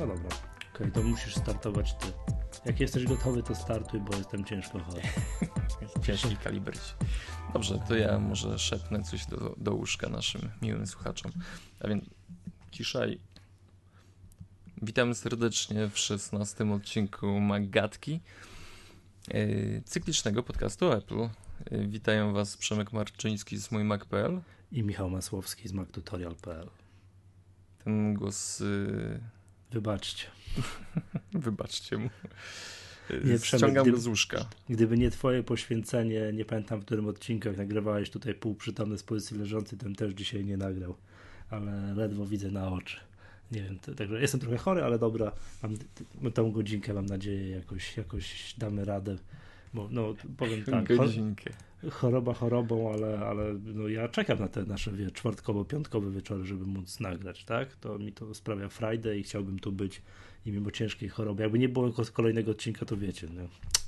No dobra. Okej, to musisz startować ty. Jak jesteś gotowy, to startuj, bo jestem ciężko chory. Ciężki kaliber. Dobrze, to ja może szepnę coś do, do łóżka naszym miłym słuchaczom. A więc ciszaj. Witamy serdecznie w 16 odcinku Magatki, yy, cyklicznego podcastu Apple. Yy, witają Was Przemek Marczyński z mój.mac.pl I Michał Masłowski z mactutorial.pl. Ten głos... Wybaczcie. Wybaczcie mu. Nie, Ściągam gdyby, z łóżka. Gdyby nie twoje poświęcenie, nie pamiętam w którym odcinku, jak nagrywałeś tutaj półprzytomny z pozycji leżący, ten też dzisiaj nie nagrał. Ale ledwo widzę na oczy. Nie wiem, to, także jestem trochę chory, ale dobra, mam tą godzinkę, mam nadzieję, jakoś, jakoś damy radę. Bo, no, powiem tak, Godzinkę. choroba chorobą, ale, ale no, ja czekam na te nasze wie, czwartkowo-piątkowe wieczory, żeby móc nagrać, tak? To mi to sprawia frajdę i chciałbym tu być i mimo ciężkiej choroby. Jakby nie było kolejnego odcinka, to wiecie, no,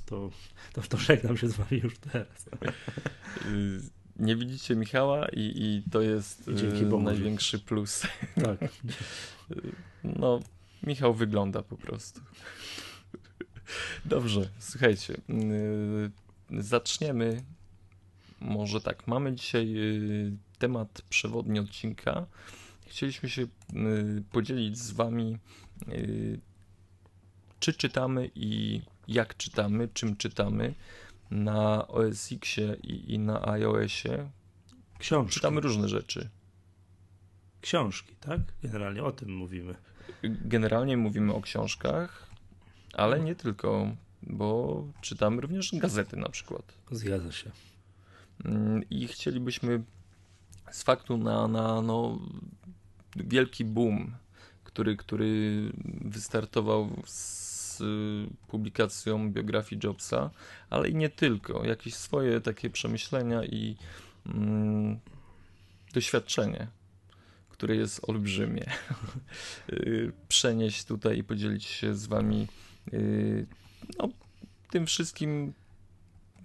to, to, to żegnam się z wami już teraz. Nie widzicie Michała i, i to jest Bogu, największy plus. Tak. No, Michał wygląda po prostu. Dobrze, słuchajcie. Zaczniemy. Może tak, mamy dzisiaj temat przewodni odcinka. Chcieliśmy się podzielić z Wami, czy czytamy i jak czytamy, czym czytamy na OS Xie i, i na iOSie. Książki. Czytamy różne rzeczy. Książki, tak? Generalnie o tym mówimy. Generalnie mówimy o książkach, ale nie tylko, bo czytamy również gazety na przykład. Zgadza się. I chcielibyśmy z faktu na, na no, wielki boom, który, który wystartował z publikacją biografii Jobsa, ale i nie tylko. Jakieś swoje takie przemyślenia i mm, doświadczenie, które jest olbrzymie. Przenieść tutaj i podzielić się z Wami no, tym wszystkim,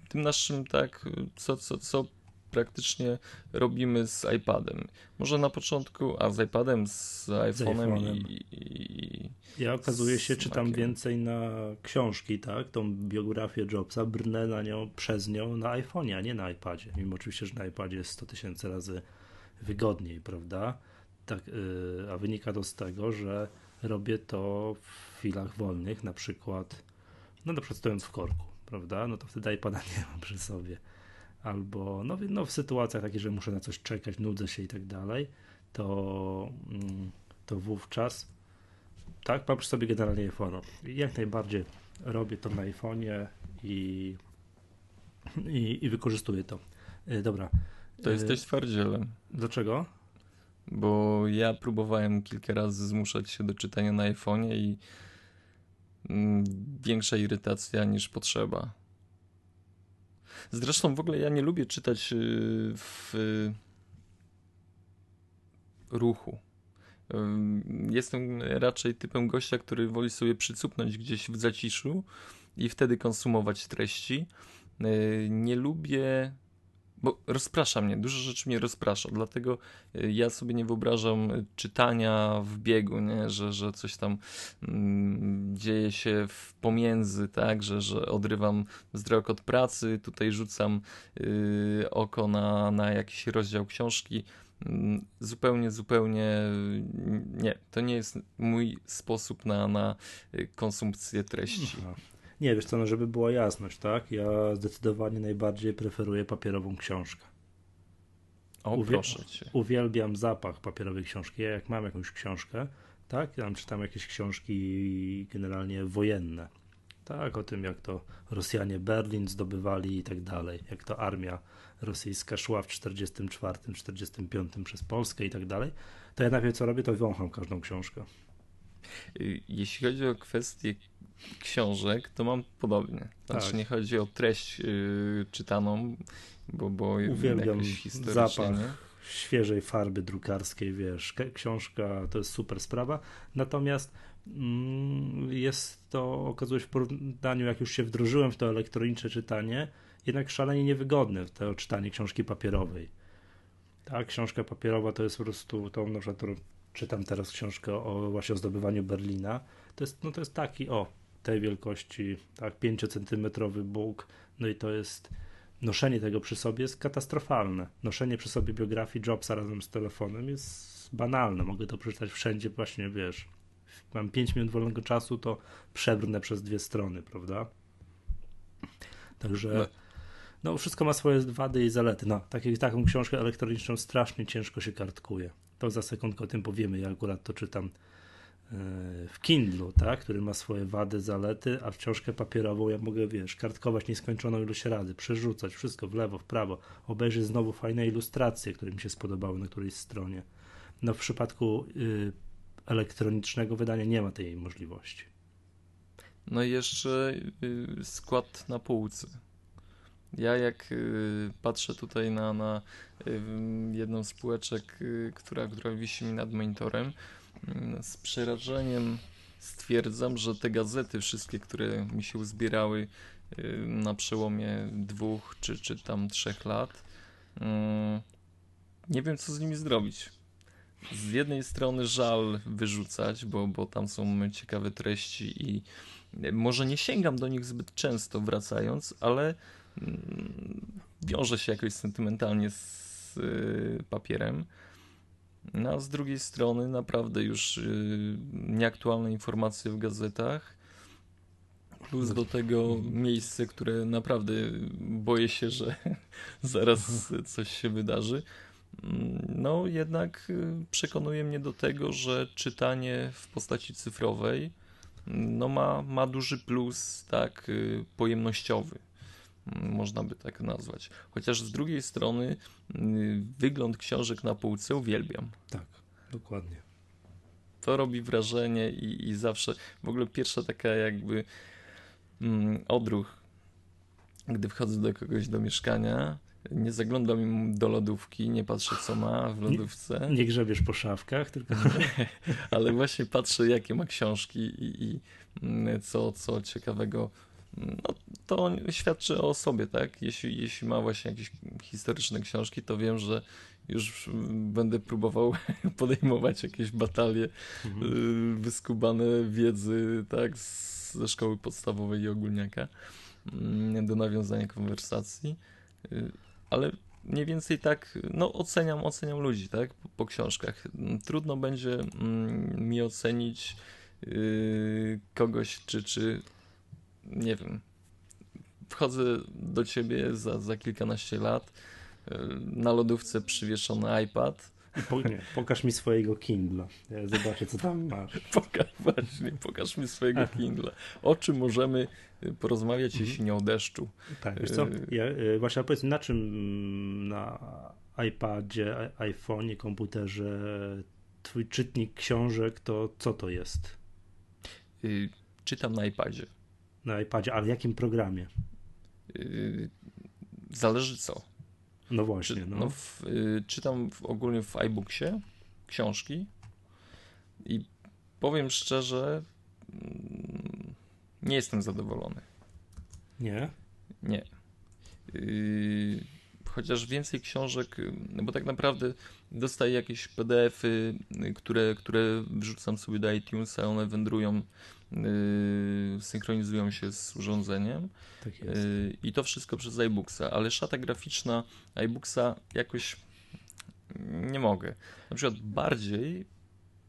tym naszym, tak, co, co, co praktycznie robimy z iPadem. Może na początku, a z iPadem, z iPhone'em i, i, Ja okazuje się, czytam więcej na książki, tak? Tą biografię Jobsa, brnę na nią, przez nią na iPhone'ie, a nie na iPadzie. Mimo oczywiście, że na iPadzie jest 100 tysięcy razy wygodniej, prawda? Tak, yy, a wynika to z tego, że robię to w chwilach wolnych, na przykład, no na przykład stojąc w korku, prawda? No to wtedy iPada nie mam przy sobie albo no, no w sytuacjach takich, że muszę na coś czekać, nudzę się i tak dalej, to, to wówczas tak, mam przy sobie generalnie iPhone. Jak najbardziej robię to na iPhone'ie i, i, i wykorzystuję to. Dobra. To jesteś twardzielem. Dlaczego? Bo ja próbowałem kilka razy zmuszać się do czytania na iPhone'ie i mm, większa irytacja niż potrzeba. Zresztą w ogóle ja nie lubię czytać w ruchu. Jestem raczej typem gościa, który woli sobie przycupnąć gdzieś w zaciszu i wtedy konsumować treści. Nie lubię bo rozprasza mnie, dużo rzeczy mnie rozprasza, dlatego y, ja sobie nie wyobrażam czytania w biegu, nie? Że, że coś tam mm, dzieje się w pomiędzy, tak, że, że odrywam wzrok od pracy, tutaj rzucam y, oko na, na jakiś rozdział książki. Mm, zupełnie, zupełnie nie. To nie jest mój sposób na, na y, konsumpcję treści. Nie, wiesz co, no żeby była jasność, tak? Ja zdecydowanie najbardziej preferuję papierową książkę. O, Uwiel proszę cię. Uwielbiam zapach papierowej książki. Ja jak mam jakąś książkę, tak? Tam czytam jakieś książki generalnie wojenne. Tak, o tym jak to Rosjanie Berlin zdobywali i tak dalej, jak to armia rosyjska szła w 44, 45 przez Polskę i tak dalej, to ja najpierw co robię, to wącham każdą książkę. Y, jeśli chodzi o kwestię książek, to mam podobnie. Znaczy, tak. nie chodzi o treść yy, czytaną, bo, bo uwielbiam zapach nie? świeżej farby drukarskiej, wiesz, książka to jest super sprawa. Natomiast mm, jest to, okazuje się w porównaniu, jak już się wdrożyłem w to elektroniczne czytanie, jednak szalenie niewygodne to czytanie książki papierowej. Tak, książka papierowa to jest po prostu tą, na przykład, czytam teraz książkę o właśnie o zdobywaniu Berlina. To jest, no to jest taki, o, tej wielkości, tak, 5-centymetrowy Bóg, no i to jest noszenie tego przy sobie jest katastrofalne. Noszenie przy sobie biografii Jobsa razem z telefonem jest banalne. Mogę to przeczytać wszędzie, właśnie wiesz. Mam 5 minut wolnego czasu, to przebrnę przez dwie strony, prawda? Także. No no wszystko ma swoje wady i zalety. No, takie, taką książkę elektroniczną strasznie ciężko się kartkuje. To za sekundkę o tym powiemy. Ja akurat to czytam w Kindlu, tak, który ma swoje wady, zalety, a w książkę papierową ja mogę, wiesz, kartkować nieskończoną ilość razy, przerzucać wszystko w lewo, w prawo, obejrzeć znowu fajne ilustracje, które mi się spodobały na którejś stronie. No w przypadku y, elektronicznego wydania nie ma tej możliwości. No i jeszcze y, skład na półce. Ja jak y, patrzę tutaj na, na y, jedną z półeczek, y, która, która wisi mi nad monitorem, z przerażeniem stwierdzam, że te gazety wszystkie, które mi się uzbierały na przełomie dwóch czy, czy tam trzech lat, nie wiem co z nimi zrobić. Z jednej strony żal wyrzucać, bo, bo tam są ciekawe treści i może nie sięgam do nich zbyt często wracając, ale wiąże się jakoś sentymentalnie z y, papierem. No, a z drugiej strony naprawdę już y, nieaktualne informacje w gazetach, plus do tego miejsce, które naprawdę boję się, że zaraz coś się wydarzy. No, jednak y, przekonuje mnie do tego, że czytanie w postaci cyfrowej no ma, ma duży plus tak pojemnościowy można by tak nazwać. Chociaż z drugiej strony y, wygląd książek na półce uwielbiam. Tak, dokładnie. To robi wrażenie i, i zawsze, w ogóle pierwsza taka jakby mm, odruch, gdy wchodzę do kogoś do mieszkania, nie zaglądam im do lodówki, nie patrzę co ma w lodówce. Nie, nie grzebiesz po szafkach, tylko... Ale właśnie patrzę jakie ma książki i, i mm, co, co ciekawego no, to świadczy o sobie, tak? Jeśli, jeśli ma właśnie jakieś historyczne książki, to wiem, że już będę próbował podejmować jakieś batalie mhm. Y, wyskubane wiedzy, tak, ze szkoły podstawowej i ogólniaka mm, do nawiązania konwersacji, y, ale mniej więcej tak, no oceniam, oceniam ludzi, tak, po, po książkach. Trudno będzie mm, mi ocenić yy, kogoś, czy, czy nie wiem, wchodzę do ciebie za, za kilkanaście lat, e, na lodówce przywieszony iPad. Po, nie, pokaż mi swojego Kindla. Ja zobaczę, co tam masz. Pokaż, właśnie, pokaż mi swojego Kindla. O czym możemy e, porozmawiać, mhm. jeśli nie o deszczu? Tak, wiesz co? E, ja, właśnie, powiedz na czym mm, na iPadzie, iPhone'ie, komputerze twój czytnik książek, to co to jest? Czytam na iPadzie na iPadzie, ale w jakim programie? Yy, zależy co. No właśnie. Czy, no. no w, yy, czytam w, ogólnie w iBooksie książki i powiem szczerze, yy, nie jestem zadowolony. Nie? Nie. Yy, chociaż więcej książek, no bo tak naprawdę dostaję jakieś PDF-y, które, które wrzucam sobie do iTunesa, one wędrują Yy, synchronizują się z urządzeniem. Tak yy, I to wszystko przez iBooksa, ale szata graficzna iBooksa jakoś nie mogę. Na przykład bardziej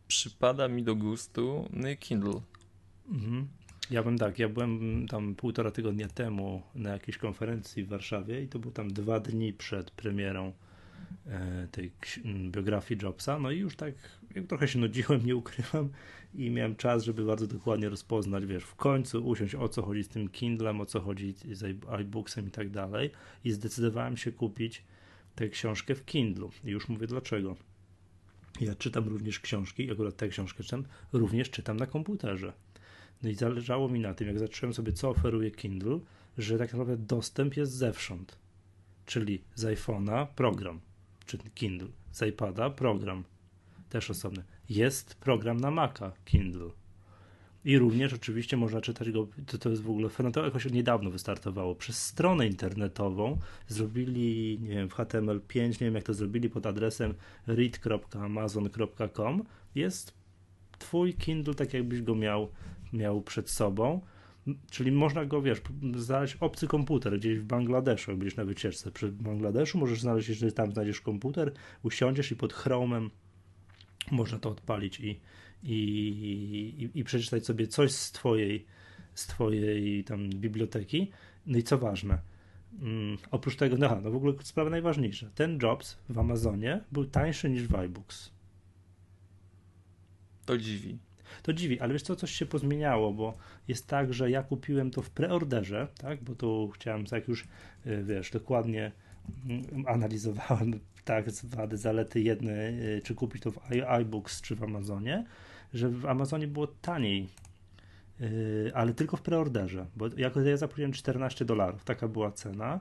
przypada mi do gustu Kindle. Mhm. Ja bym tak, ja byłem tam półtora tygodnia temu na jakiejś konferencji w Warszawie i to był tam dwa dni przed premierą e, tej biografii Jobsa, no i już tak trochę się nudziłem, nie ukrywam i miałem czas, żeby bardzo dokładnie rozpoznać, wiesz, w końcu usiąść o co chodzi z tym Kindlem, o co chodzi z iBooksem i tak dalej i zdecydowałem się kupić tę książkę w Kindlu i już mówię dlaczego. Ja czytam również książki, akurat tę książkę czytam, również czytam na komputerze. No i zależało mi na tym, jak zacząłem sobie, co oferuje Kindle, że tak naprawdę dostęp jest zewsząd. Czyli z iPhone'a program, czy Kindle, z iPada program, też osobny. Jest program na Maca Kindle. I również oczywiście można czytać go, to, to jest w ogóle fenomen, to jakoś niedawno wystartowało, przez stronę internetową zrobili, nie wiem, w HTML5, nie wiem jak to zrobili, pod adresem read.amazon.com jest twój Kindle tak jakbyś go miał, miał przed sobą, czyli można go, wiesz, znaleźć obcy komputer gdzieś w Bangladeszu, jak będziesz na wycieczce przy Bangladeszu, możesz znaleźć, jeżeli tam znajdziesz komputer, usiądziesz i pod Chromem można to odpalić i, i, i, i przeczytać sobie coś z twojej, z twojej tam biblioteki. No i co ważne, mm, oprócz tego, no, no w ogóle sprawa najważniejsza, ten Jobs w Amazonie był tańszy niż iBooks. To dziwi. To dziwi, ale wiesz co, coś się pozmieniało, bo jest tak, że ja kupiłem to w preorderze, tak, bo tu chciałem, jak już, y, wiesz, dokładnie mm, analizowałem tak, wady, zalety jedne, y, czy kupić to w iBooks, czy w Amazonie, że w Amazonie było taniej, y, ale tylko w preorderze, bo jako ja zapłaciłem 14 dolarów, taka była cena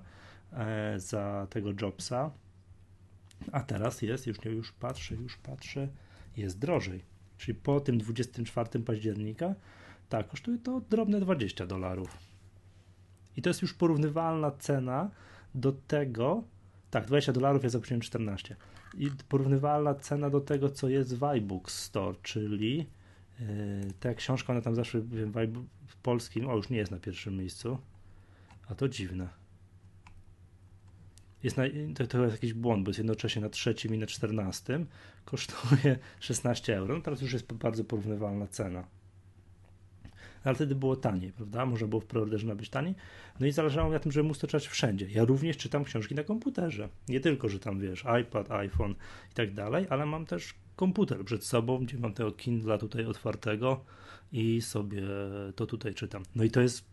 e, za tego Jobsa, a teraz jest, już nie, już patrzę, już patrzę, jest drożej, czyli po tym 24 października, tak, kosztuje to drobne 20 dolarów. I to jest już porównywalna cena do tego, tak, 20 dolarów, ja zapłaciłem 14. I porównywalna cena do tego, co jest w iBooks Store, czyli yy, ta książka, ona tam zawsze w, w polskim, o już nie jest na pierwszym miejscu, a to dziwne. Jest na, to, to jest jakiś błąd, bo jest jednocześnie na trzecim i na czternastym, kosztuje 16 euro, no teraz już jest bardzo porównywalna cena ale wtedy było taniej, prawda? Może było w preorderze być taniej. No i zależało mi na tym, żeby móc to czytać wszędzie. Ja również czytam książki na komputerze. Nie tylko, że tam wiesz, iPad, iPhone i tak dalej, ale mam też komputer przed sobą, gdzie mam tego Kindla tutaj otwartego i sobie to tutaj czytam. No i to jest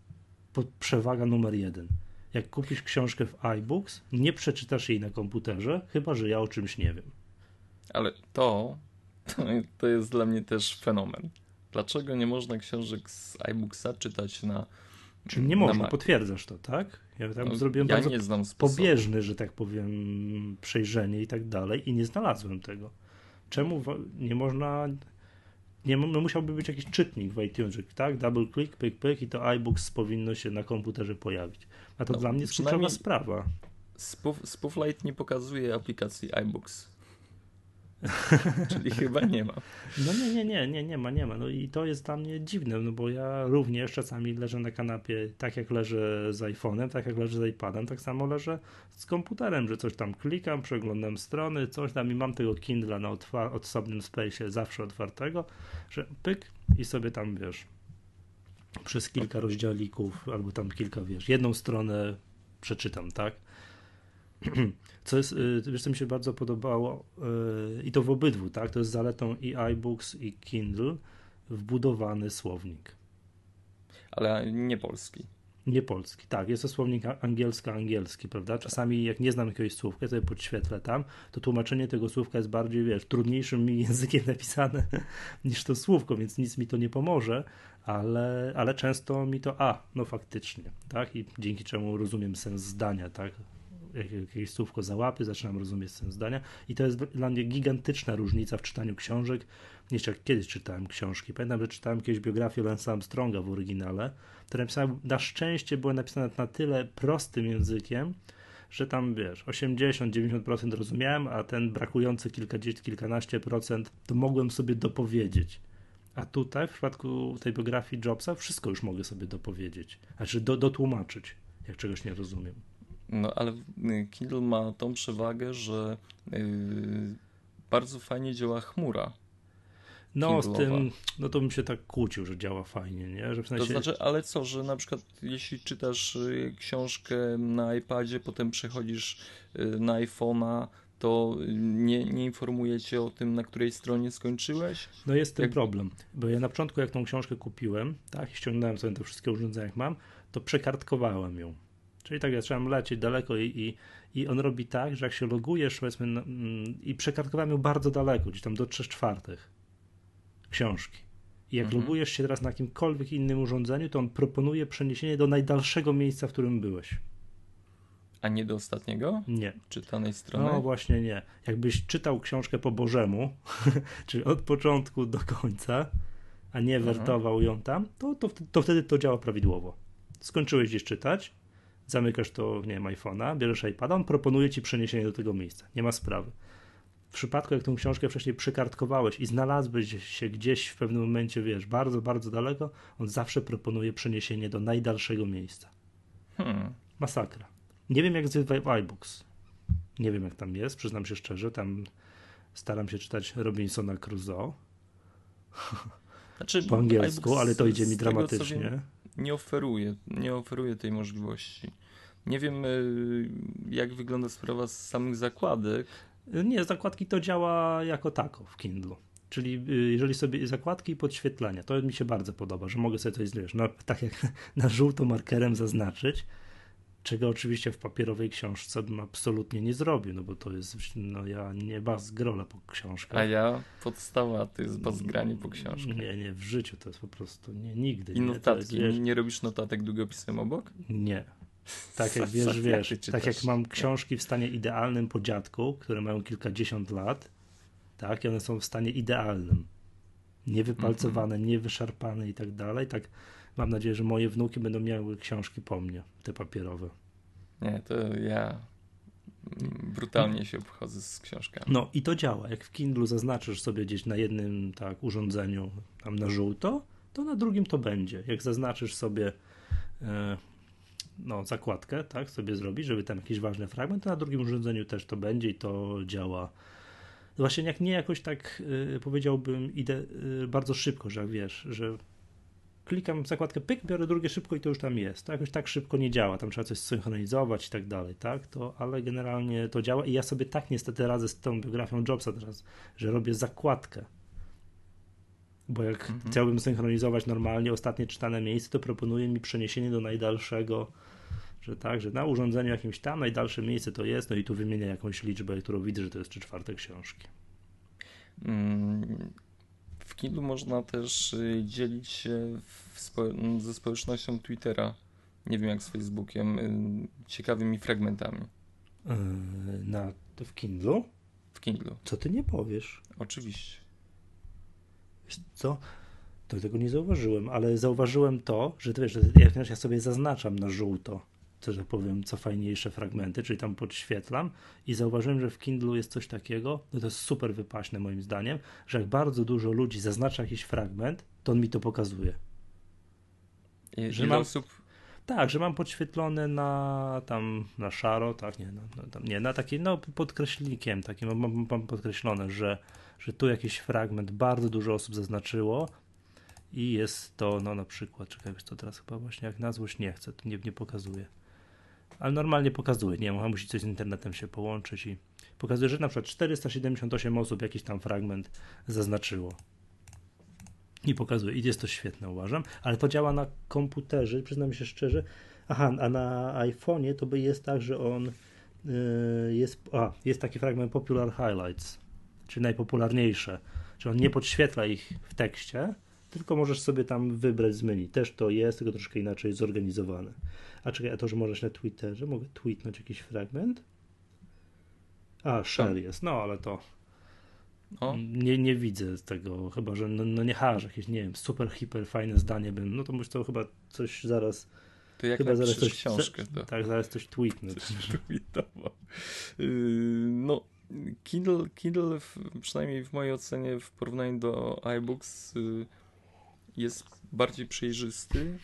przewaga numer jeden. Jak kupisz książkę w iBooks, nie przeczytasz jej na komputerze, chyba że ja o czymś nie wiem. Ale to, to jest dla mnie też fenomen. Dlaczego nie można książek z iBooksa czytać na. Czyli nie można, potwierdzasz to, tak? Ja tam no, zrobiłem ja bardzo nie znam pobieżny, że tak powiem, przejrzenie i tak dalej i nie znalazłem tego. Czemu nie można. Nie, no musiałby być jakiś czytnik w iTunes, tak? Double click, pyk, pyk i to iBooks powinno się na komputerze pojawić. A to no, dla mnie jest kluczowa sprawa. Spooflight nie pokazuje aplikacji iBooks. Czyli chyba nie ma. No nie, nie, nie, nie, nie ma, nie ma. No i to jest dla mnie dziwne, no bo ja również czasami leżę na kanapie, tak jak leżę z iPhone'em, tak jak leżę z iPadem, tak samo leżę z komputerem, że coś tam klikam, przeglądam strony, coś tam i mam tego Kindle na osobnym space zawsze otwartego, że pyk i sobie tam, wiesz, przez kilka rozdziałików albo tam kilka, wiesz, jedną stronę przeczytam, tak? Co jest, y, wiesz, co mi się bardzo podobało y, i to w obydwu, tak? To jest zaletą i iBooks i Kindle wbudowany słownik. Ale nie polski. Nie polski, tak. Jest to słownik angielsko-angielski, prawda? Czasami jak nie znam jakiegoś słówka, to je podświetlę tam, to tłumaczenie tego słówka jest bardziej, wiesz, trudniejszym mi językiem napisane niż to słówko, więc nic mi to nie pomoże, ale, ale często mi to, a, no faktycznie, tak? I dzięki czemu rozumiem sens zdania, tak? Jakieś słówko załapy, zaczynam rozumieć sens zdania i to jest dla mnie gigantyczna różnica w czytaniu książek niż jak kiedyś czytałem książki. Pamiętam, że czytałem kiedyś biografię Lance'a Armstronga w oryginale, które napisałem, na szczęście były napisane na tyle prostym językiem, że tam wiesz, 80-90% rozumiałem, a ten brakujący kilkadziesiąt, kilkanaście procent to mogłem sobie dopowiedzieć. A tutaj w przypadku tej biografii Jobsa wszystko już mogę sobie dopowiedzieć, znaczy do, dotłumaczyć, jak czegoś nie rozumiem. No ale y, Kindle ma tą przewagę, że yy, bardzo fajnie działa chmura. No, z tym, no to bym się tak kłócił, że działa fajnie, nie? Że w sensie... To znaczy, ale co, że na przykład jeśli czytasz y, książkę na iPadzie, potem przechodzisz y, na iPhone'a, to nie, nie informuje cię o tym, na której stronie skończyłeś? No jest ten jak... problem, bo ja na początku jak tą książkę kupiłem, tak, ściągnąłem sobie te wszystkie urządzenia jak mam, to przekartkowałem ją. Czyli tak, ja trzeba lecieć daleko i, i, i on robi tak, że jak się logujesz, powiedzmy, no, i przekartkowałem ją bardzo daleko, gdzieś tam do 3 czwartych książki. I jak mhm. logujesz się teraz na jakimkolwiek innym urządzeniu, to on proponuje przeniesienie do najdalszego miejsca, w którym byłeś. A nie do ostatniego? Nie. Czytanej strony? No właśnie nie. Jakbyś czytał książkę po Bożemu, czyli od początku do końca, a nie Mhm. wertował ją tam, to, to, to wtedy to działa prawidłowo. Skończyłeś gdzieś czytać, zamykasz to, nie wiem, iPhone'a, bierzesz iPada, on proponuje ci przeniesienie do tego miejsca. Nie ma sprawy. W przypadku, jak tą książkę wcześniej przykartkowałeś i znalazłeś się gdzieś w pewnym momencie, wiesz, bardzo, bardzo daleko, on zawsze proponuje przeniesienie do najdalszego miejsca. Hmm. Masakra. Nie wiem, jak z iBooks. Nie wiem, jak tam jest, przyznam się szczerze. Tam staram się czytać Robinsona Crusoe Znaczy, po angielsku, ale to idzie mi tego, dramatycznie. wiem, nie oferuje, nie oferuje tej możliwości. Nie wiem, y, jak wygląda sprawa z samych zakładek. Nie, zakładki to działa jako tako w Kindle. Czyli y, jeżeli sobie zakładki i podświetlenia, to mi się bardzo podoba, że mogę sobie coś wiesz, no, tak jak na żółto markerem zaznaczyć, czego oczywiście w papierowej książce bym absolutnie nie zrobił, no bo to jest, no ja nie bas grola po książkach. A ja podstawa to jest bazgranie po książkę. Nie, nie, w życiu to jest po prostu nie, nigdy. I nie, to jest, notatki. Nie, nie robisz notatek długopisem obok? Nie. Tak jak wiesz, wiesz, tak jak mam książki w stanie idealnym po dziadku, które mają kilkadziesiąt lat, tak, i one są w stanie idealnym. Niewypalcowane, Mhm. niewyszarpane i tak dalej, tak mam nadzieję, że moje wnuki będą miały książki po mnie, te papierowe. Nie, to ja brutalnie się obchodzę z książkami. No i to działa. Jak w Kindlu zaznaczysz sobie gdzieś na jednym tak urządzeniu tam na żółto, to na drugim to będzie. Jak zaznaczysz sobie e, no, zakładkę, tak, sobie zrobić, żeby tam jakiś ważny fragment, to na drugim urządzeniu też to będzie i to działa. Właśnie jak nie jakoś tak y, powiedziałbym, idę y, bardzo szybko, że jak wiesz, że klikam w zakładkę, pyk, biorę drugie szybko i to już tam jest. To jakoś tak szybko nie działa, tam trzeba coś synchronizować i tak dalej, tak? To, ale generalnie to działa i ja sobie tak niestety radzę z tą biografią Jobsa teraz, że robię zakładkę. Bo jak Mhm. chciałbym synchronizować normalnie ostatnie czytane miejsce, to proponuje mi przeniesienie do najdalszego, że tak, że na urządzeniu jakimś tam najdalsze miejsce to jest, no i tu wymienia jakąś liczbę, którą widzę, że to jest trzy czwarte książki. Mm, W Kindle można też y, dzielić się spo ze społecznością Twittera, nie wiem jak z Facebookiem, y, ciekawymi fragmentami Yy, na, w Kindlu? w Kindle. Co ty nie powiesz? Oczywiście. Co? To tego nie zauważyłem, ale zauważyłem to, że ty wiesz, ja sobie zaznaczam na żółto, że powiem, co fajniejsze fragmenty, czyli tam podświetlam i zauważyłem, że w Kindlu jest coś takiego, no to jest super wypaśne moim zdaniem, że jak bardzo dużo ludzi zaznacza jakiś fragment, to on mi to pokazuje. I, Że mam- osób Tak, że mam podświetlone na tam na szaro, tak, nie, na, na, nie, na taki, no podkreślnikiem takim, mam, mam, podkreślone, że, że tu jakiś fragment bardzo dużo osób zaznaczyło i jest to, no na przykład, czekaj, co teraz chyba właśnie jak na złość nie chcę, to nie, nie pokazuje. Ale normalnie pokazuje, nie wiem, musi coś z internetem się połączyć i pokazuje, że na przykład 478 osób jakiś tam fragment zaznaczyło. I pokazuje. I jest to świetne, uważam. Ale to działa na komputerze, przyznam się szczerze. Aha, a na iPhone'ie to by jest tak, że on yy, jest. A, jest taki fragment Popular Highlights, czyli najpopularniejsze. Czyli on nie podświetla ich w tekście, tylko możesz sobie tam wybrać z menu. Też to jest, tylko troszkę inaczej zorganizowane. A czekaj, a to, że możesz na Twitterze, mogę tweetnąć jakiś fragment? A, share jest, no ale to O, nie, nie widzę tego, chyba że no, no nie hasz, jakieś, nie wiem, super, hiper fajne zdanie bym, no to muszę to chyba coś zaraz, to jak chyba zaraz coś, książkę, to tak, zaraz coś tweetnę. coś tweetował. Yy, No, Kindle, Kindle w, przynajmniej w mojej ocenie w porównaniu do iBooks y, jest bardziej przejrzysty,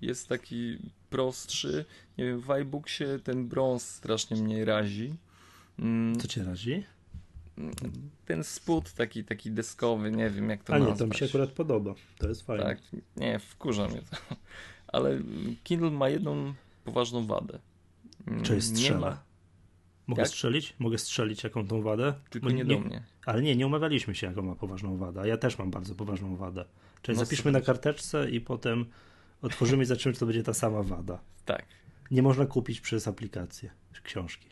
jest taki prostszy. Nie wiem, w iBooksie ten brąz strasznie mnie razi. Mm, Co cię razi? Ten spód taki, taki deskowy, nie wiem jak to A nie, nazwać. to mi się akurat podoba, to jest fajne. Tak, nie, wkurza mnie to. Ale Kindle ma jedną poważną wadę. Mm, Czy jest nie strzela? Mogę Jak? strzelić? Mogę strzelić jaką tą wadę? tylko Bo nie do mnie. Ale nie, nie umawialiśmy się, jaką ma poważną wadę, a ja też mam bardzo poważną wadę. Czyli No zapiszmy super. na karteczce i potem otworzymy i czy to będzie ta sama wada. Tak. Nie można kupić przez aplikację książki.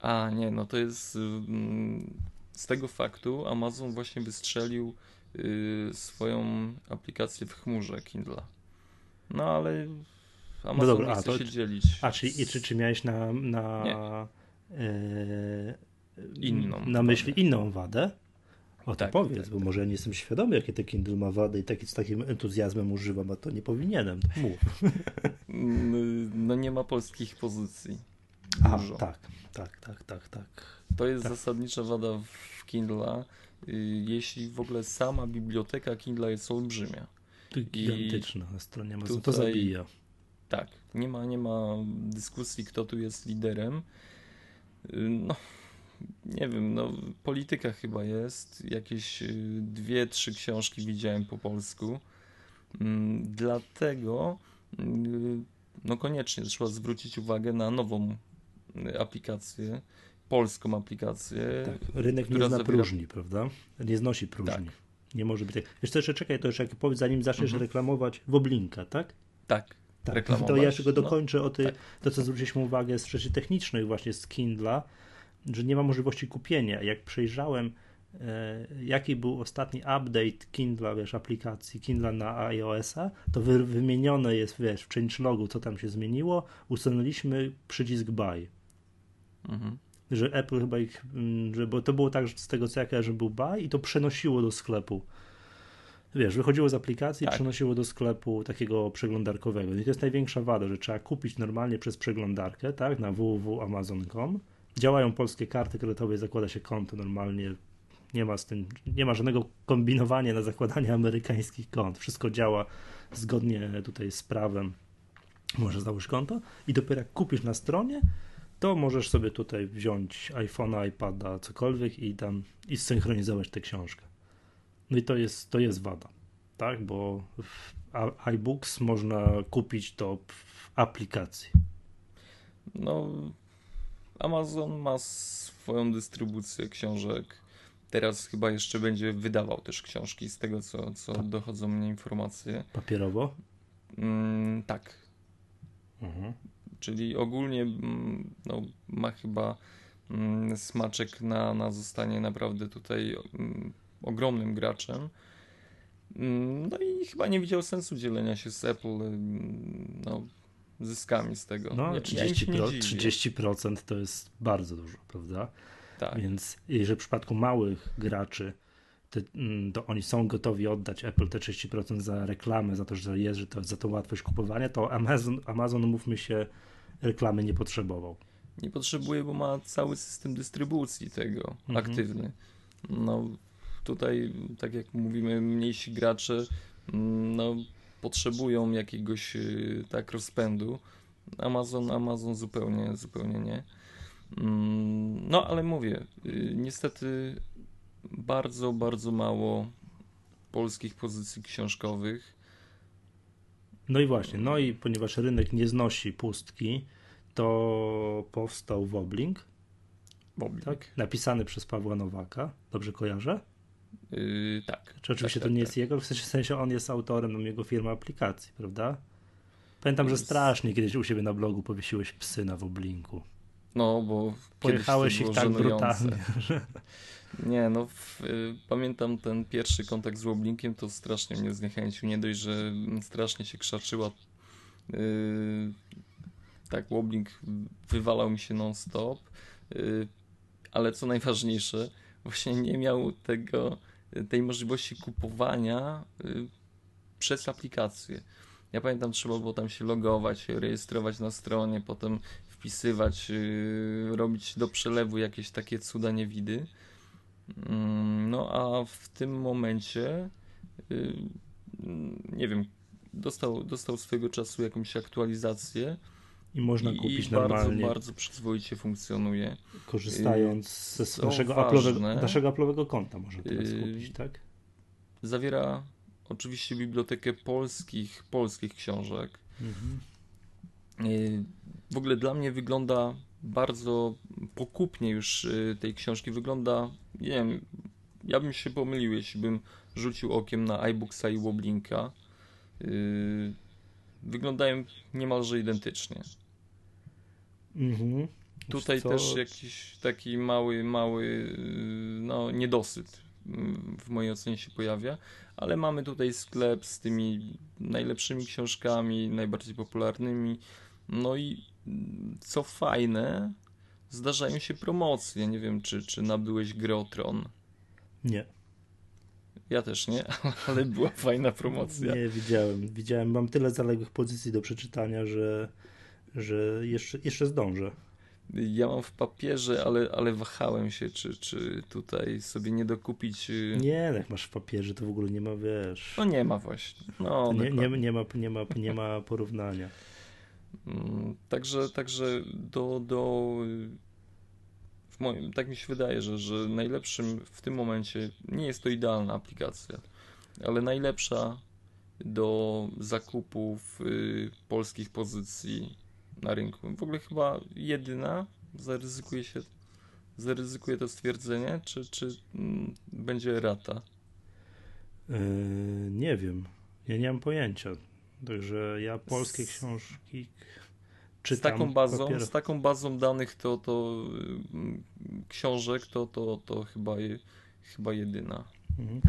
A nie, no to jest mm, z tego faktu Amazon właśnie wystrzelił y, swoją aplikację w chmurze Kindle. No ale Amazon dobra, nie a chce to- się dzielić. A, czyli i czy, czy miałeś na, na, e, Inną na myśli wadę. inną wadę? O to Tak, powiedz, tak, bo może ja nie jestem świadomy, jakie te Kindle ma wady i taki, z takim entuzjazmem używam, a to nie powinienem. Mów. No nie ma polskich pozycji. A, Dużo. tak, tak, tak, tak, tak. To jest Tak. zasadnicza wada w Kindla. y, Jeśli w ogóle sama biblioteka Kindla jest olbrzymia. To gigantyczna na stronie Amazon. To zabija. Tak, nie ma, nie ma dyskusji, kto tu jest liderem. Y, No, nie wiem, no, polityka chyba jest. Jakieś y, dwie, trzy książki widziałem po polsku. Mm, Dlatego, y, no koniecznie trzeba zwrócić uwagę na nową y, aplikację, polską aplikację. Tak, rynek nie zna zawiera- próżni, prawda? Nie znosi próżni. Nie może być tak. Co, jeszcze czekaj, to jeszcze jak powiedz, zanim zaczniesz Mhm. reklamować Woblinka, tak? Tak, Tak, to ja jeszcze go No, dokończę o ty, tak. to, co zwróciliśmy uwagę z rzeczy technicznych właśnie z Kindla, że nie ma możliwości kupienia. Jak przejrzałem, e, jaki był ostatni update Kindla, wiesz, aplikacji Kindla na iOS-a, to wy, wymienione jest, wiesz, w changelogu, co tam się zmieniło, usunęliśmy przycisk buy. Mhm. Że Apple chyba ich, mm, że, bo to było tak, że z tego co ja kojarzę, był buy i to przenosiło do sklepu. Wiesz, wychodziło z aplikacji i Tak. przenosiło do sklepu takiego przeglądarkowego. I to jest największa wada, że trzeba kupić normalnie przez przeglądarkę, tak, na www.amazon.com. Działają polskie karty kredytowe, zakłada się konto normalnie. Nie ma z tym, nie ma żadnego kombinowania na zakładanie amerykańskich kont. Wszystko działa zgodnie tutaj z prawem. Możesz założyć konto i dopiero jak kupisz na stronie, to możesz sobie tutaj wziąć iPhone'a, iPada, cokolwiek i tam i zsynchronizować tę książkę. No i to jest, to jest wada, tak? Bo w iBooks można kupić to w aplikacji. No, Amazon ma swoją dystrybucję książek. Teraz chyba jeszcze będzie wydawał też książki, z tego co, co dochodzą mnie informacje. Papierowo? Mm, tak, Mhm. czyli ogólnie mm, no, ma chyba mm, smaczek na, na zostanie naprawdę tutaj mm, ogromnym graczem. Mm, No i chyba nie widział sensu dzielenia się z Apple mm, no, zyskami z tego. No, Ja- ja im 30%, się nie dziwię. 30% to jest bardzo dużo, prawda? Tak. Więc jeżeli w przypadku małych graczy, te, mm, to oni są gotowi oddać Apple te 30% za reklamę, za to, że jest, że to, za tą łatwość kupowania, to Amazon, Amazon mówmy się, reklamy nie potrzebował. Nie potrzebuje, bo ma cały system dystrybucji tego Mhm. aktywny. No tutaj, tak jak mówimy, mniejsi gracze mm, no, potrzebują jakiegoś y, tak rozpędu. Amazon, Amazon zupełnie, zupełnie nie. Mm, No ale mówię, y, niestety bardzo, bardzo mało polskich pozycji książkowych. No i właśnie, no i ponieważ rynek nie znosi pustki, to powstał Woblink, Bobby. tak? napisany przez Pawła Nowaka, dobrze kojarzę? Y, tak. Czy oczywiście tak, to nie tak, jest jego, w sensie, on jest autorem, no jego firma aplikacji, prawda? Pamiętam, że strasznie kiedyś u siebie na blogu powiesiłeś psy na Woblinku. No, bo Pojechałeś ich tak żenujące. brutalnie. Nie, no w, y, pamiętam ten pierwszy kontakt z Łoblinkiem, to strasznie mnie zniechęcił. Nie dość, że strasznie się krzaczyła. Y, tak, Łoblink wywalał mi się non-stop, y, ale co najważniejsze, właśnie nie miał tego, tej możliwości kupowania y, przez aplikację. Ja pamiętam, trzeba było tam się logować, rejestrować na stronie, potem wpisywać, y, robić do przelewu jakieś takie cuda niewidy. Mm, No a w tym momencie y, nie wiem, dostał, dostał swego czasu jakąś aktualizację I można i, kupić bardzo, normalnie, bardzo przyzwoicie funkcjonuje. korzystając ze co naszego, ważne, Apple'owego, naszego Apple'owego konta można teraz yy, kupić, tak? Zawiera oczywiście bibliotekę polskich, polskich książek. Mhm. Y, W ogóle dla mnie wygląda bardzo pokupnie już y, tej książki. Wygląda, nie wiem, ja bym się pomylił, jeśli bym rzucił okiem na iBooksa i Woblinka. Wyglądają niemalże identycznie. Mhm. Tutaj Co- też jakiś taki mały, mały no, niedosyt mm, w mojej ocenie się pojawia, ale mamy tutaj sklep z tymi najlepszymi książkami, najbardziej popularnymi. No i mm, co fajne, zdarzają się promocje. Nie wiem, czy, czy nabyłeś grę Tron. Nie. Ja też nie, ale była fajna promocja. Nie, widziałem. Widziałem, mam tyle zaległych pozycji do przeczytania, że, że jeszcze, jeszcze zdążę. Ja mam w papierze, ale, ale wahałem się, czy, czy tutaj sobie nie dokupić. Y, nie, no jak masz w papierze, to w ogóle nie ma, wiesz. No nie ma właśnie. No, nie, nie, nie, ma, nie, ma, nie ma porównania. Mm, także, także do, do w moim, tak mi się wydaje, że, że najlepszym w tym momencie nie jest to idealna aplikacja, ale najlepsza do zakupów y, polskich pozycji na rynku. W ogóle chyba jedyna, zaryzykuje się, zaryzykuje to stwierdzenie, czy, czy mm, będzie rata? Yy, nie wiem. Ja nie mam pojęcia. Także ja polskie z, książki czytam. Z taką bazą, z taką bazą danych to, to yy, książek to, to, to chyba, je, chyba jedyna. Mhm.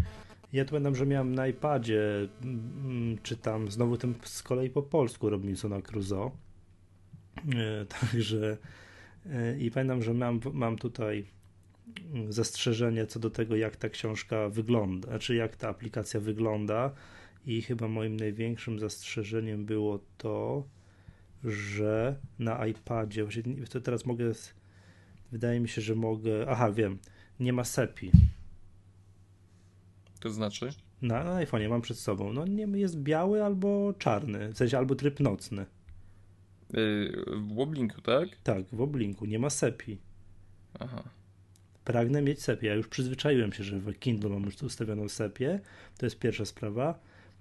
Ja tu pamiętam, że miałem na iPadzie, mm, czytam znowu tym z kolei po polsku Robinsona Crusoe także e, i pamiętam, że mam, mam tutaj zastrzeżenie co do tego, jak ta książka wygląda, znaczy jak ta aplikacja wygląda i chyba moim największym zastrzeżeniem było to, że na iPadzie, to teraz mogę, wydaje mi się, że mogę, aha wiem, nie ma SEPI. To znaczy? Na, na iPhone'ie mam przed sobą, no nie jest biały albo czarny, w sensie albo tryb nocny. Y, w Woblinku, tak? Tak, w Woblinku. Nie ma sepi. Aha. Pragnę mieć sepię. Ja już przyzwyczaiłem się, że w Kindle mam już ustawioną sepię. To jest pierwsza sprawa.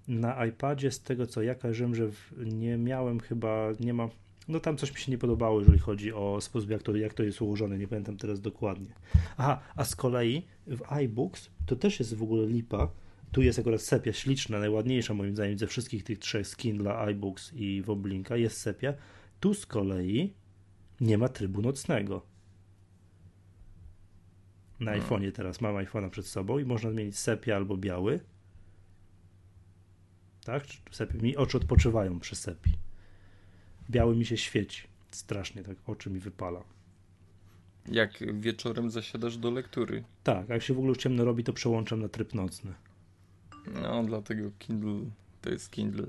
Na iPadzie, z tego co ja kojarzyłem, że nie miałem chyba, nie ma. No tam coś mi się nie podobało, jeżeli chodzi o sposób, jak to, jak to jest ułożone. Nie pamiętam teraz dokładnie. Aha, a z kolei w iBooks to też jest w ogóle lipa. Tu jest akurat sepia śliczna, najładniejsza moim zdaniem ze wszystkich tych trzech z Kindle, iBooks i Woblinka. Jest sepia tu z kolei nie ma trybu nocnego. Na hmm. iPhone'ie teraz mam iPhone'a przed sobą i można zmienić sepia albo biały. Tak? Sepia. Mi oczy odpoczywają przy sepi. Biały mi się świeci. Strasznie tak oczy mi wypala. Jak wieczorem zasiadasz do lektury. Tak, jak się w ogóle już ciemno robi, to przełączam na tryb nocny. No, dlatego Kindle to jest Kindle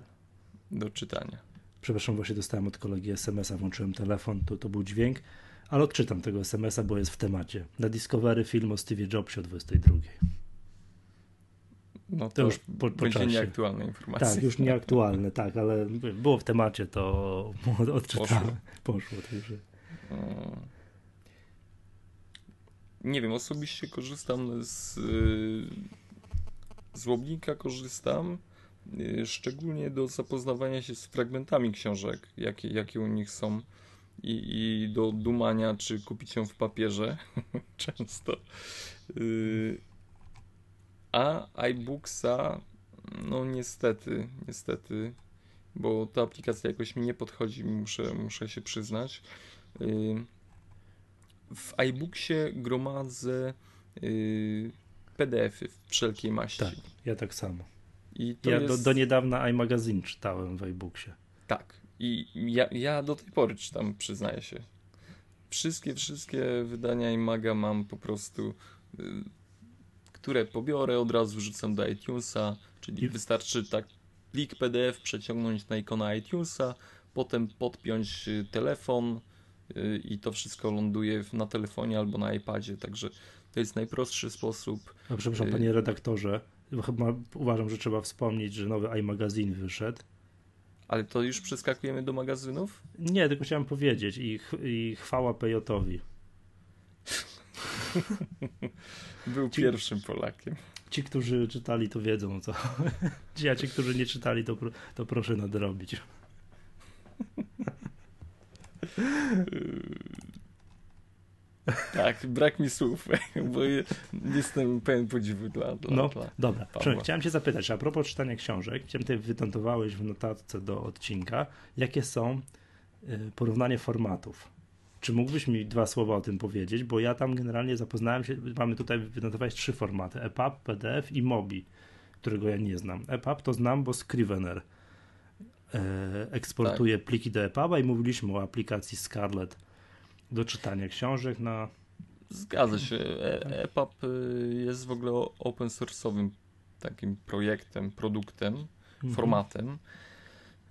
do czytania. Przepraszam, właśnie dostałem od kolegi SMS-a, włączyłem telefon, to, to był dźwięk, ale odczytam tego SMS-a, bo jest w temacie. Na Discovery film o Steve Jobsie o 22. No to, to już po, po będzie czasie. nieaktualne informacje. Tak, już nieaktualne, tak, ale było w temacie, to odczytałem. Poszło. Poszło także. Nie wiem, osobiście korzystam z z korzystam Y, szczególnie do zapoznawania się z fragmentami książek, jakie, jakie u nich są i, i do dumania, czy kupić ją w papierze często. Y, a iBooksa, no niestety, niestety, bo ta aplikacja jakoś mi nie podchodzi, muszę, muszę się przyznać. Y, w iBooksie gromadzę PDF-y wszelkiej maści. Tak, ja tak samo. I ja jest... do, do niedawna iMagazine czytałem w iBooksie. Tak. I ja, ja do tej pory czytam, przyznaję się. Wszystkie, wszystkie wydania iMaga mam po prostu, y, które pobiorę, od razu wrzucam do iTunesa, czyli I... wystarczy tak plik PDF przeciągnąć na ikonę iTunesa, potem podpiąć y, telefon y, i to wszystko ląduje na telefonie albo na iPadzie, także to jest najprostszy sposób. A przepraszam, panie redaktorze, Chyba uważam, że trzeba wspomnieć, że nowy iMagazine wyszedł. Ale to już przeskakujemy do magazynów? Nie, tylko chciałem powiedzieć i, i chwała Pejotowi. Był ci, pierwszym Polakiem. Ci, którzy czytali, to wiedzą co. Ci, a ci, którzy nie czytali, to, to proszę nadrobić. Tak, brak mi słów, bo jestem pełen podziwu dla, dla No, dla dobra. Pawła. Chciałem cię zapytać, a propos czytania książek, chciałem tutaj wytentowałeś w notatce do odcinka, jakie są y, porównanie formatów. Czy mógłbyś mi dwa słowa o tym powiedzieć? Bo ja tam generalnie zapoznałem się, mamy tutaj wynotowałeś trzy formaty, EPUB, PDF i MOBI, którego ja nie znam. EPUB to znam, bo Scrivener e, eksportuje tak. pliki do EPUBa i mówiliśmy o aplikacji Scarlett do czytania książek na. Zgadza się. EPUB e jest w ogóle open source'owym takim projektem, produktem, mhm. formatem.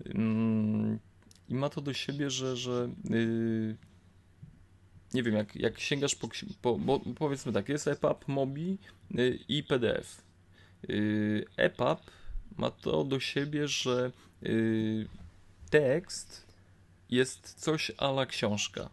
Mm, I ma to do siebie, że, że yy, nie wiem, jak, jak sięgasz po, po bo powiedzmy tak, jest EPUB, MOBI yy, i PDF. Yy, EPUB ma to do siebie, że yy, tekst jest coś ala książka.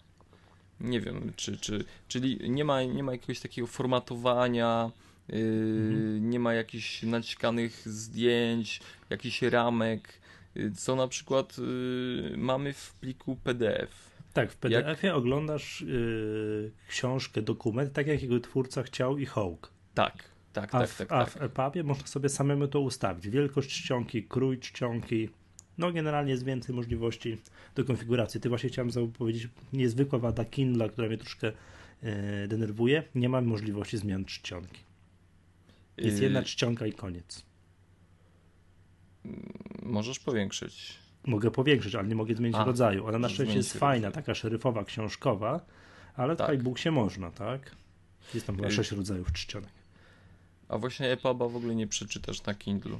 Nie wiem, czy, czy, czyli nie ma, nie ma jakiegoś takiego formatowania, yy, mhm. nie ma jakichś naciskanych zdjęć, jakichś ramek, yy, co na przykład yy, mamy w pliku PDF. Tak, w PDF-ie jak... oglądasz yy, książkę, dokument, tak jak jego twórca chciał i Hawk. Tak, tak, a tak. Tak, a tak. w EPUBie można sobie samemu to ustawić. Wielkość czcionki, krój czcionki, no generalnie jest więcej możliwości do konfiguracji. Ty właśnie chciałem powiedzieć, niezwykła wada Kindle, która mnie troszkę e, denerwuje, nie ma możliwości zmian czcionki. Jest jedna y- czcionka i koniec. Możesz powiększyć. Mogę powiększyć, ale nie mogę zmienić A, rodzaju. Ona na szczęście jest fajna, taka szeryfowa, książkowa, ale tak. w iBooksie można, tak? Jest tam chyba y- sześć rodzajów czcionek. A właśnie EPUBa w ogóle nie przeczytasz na Kindle.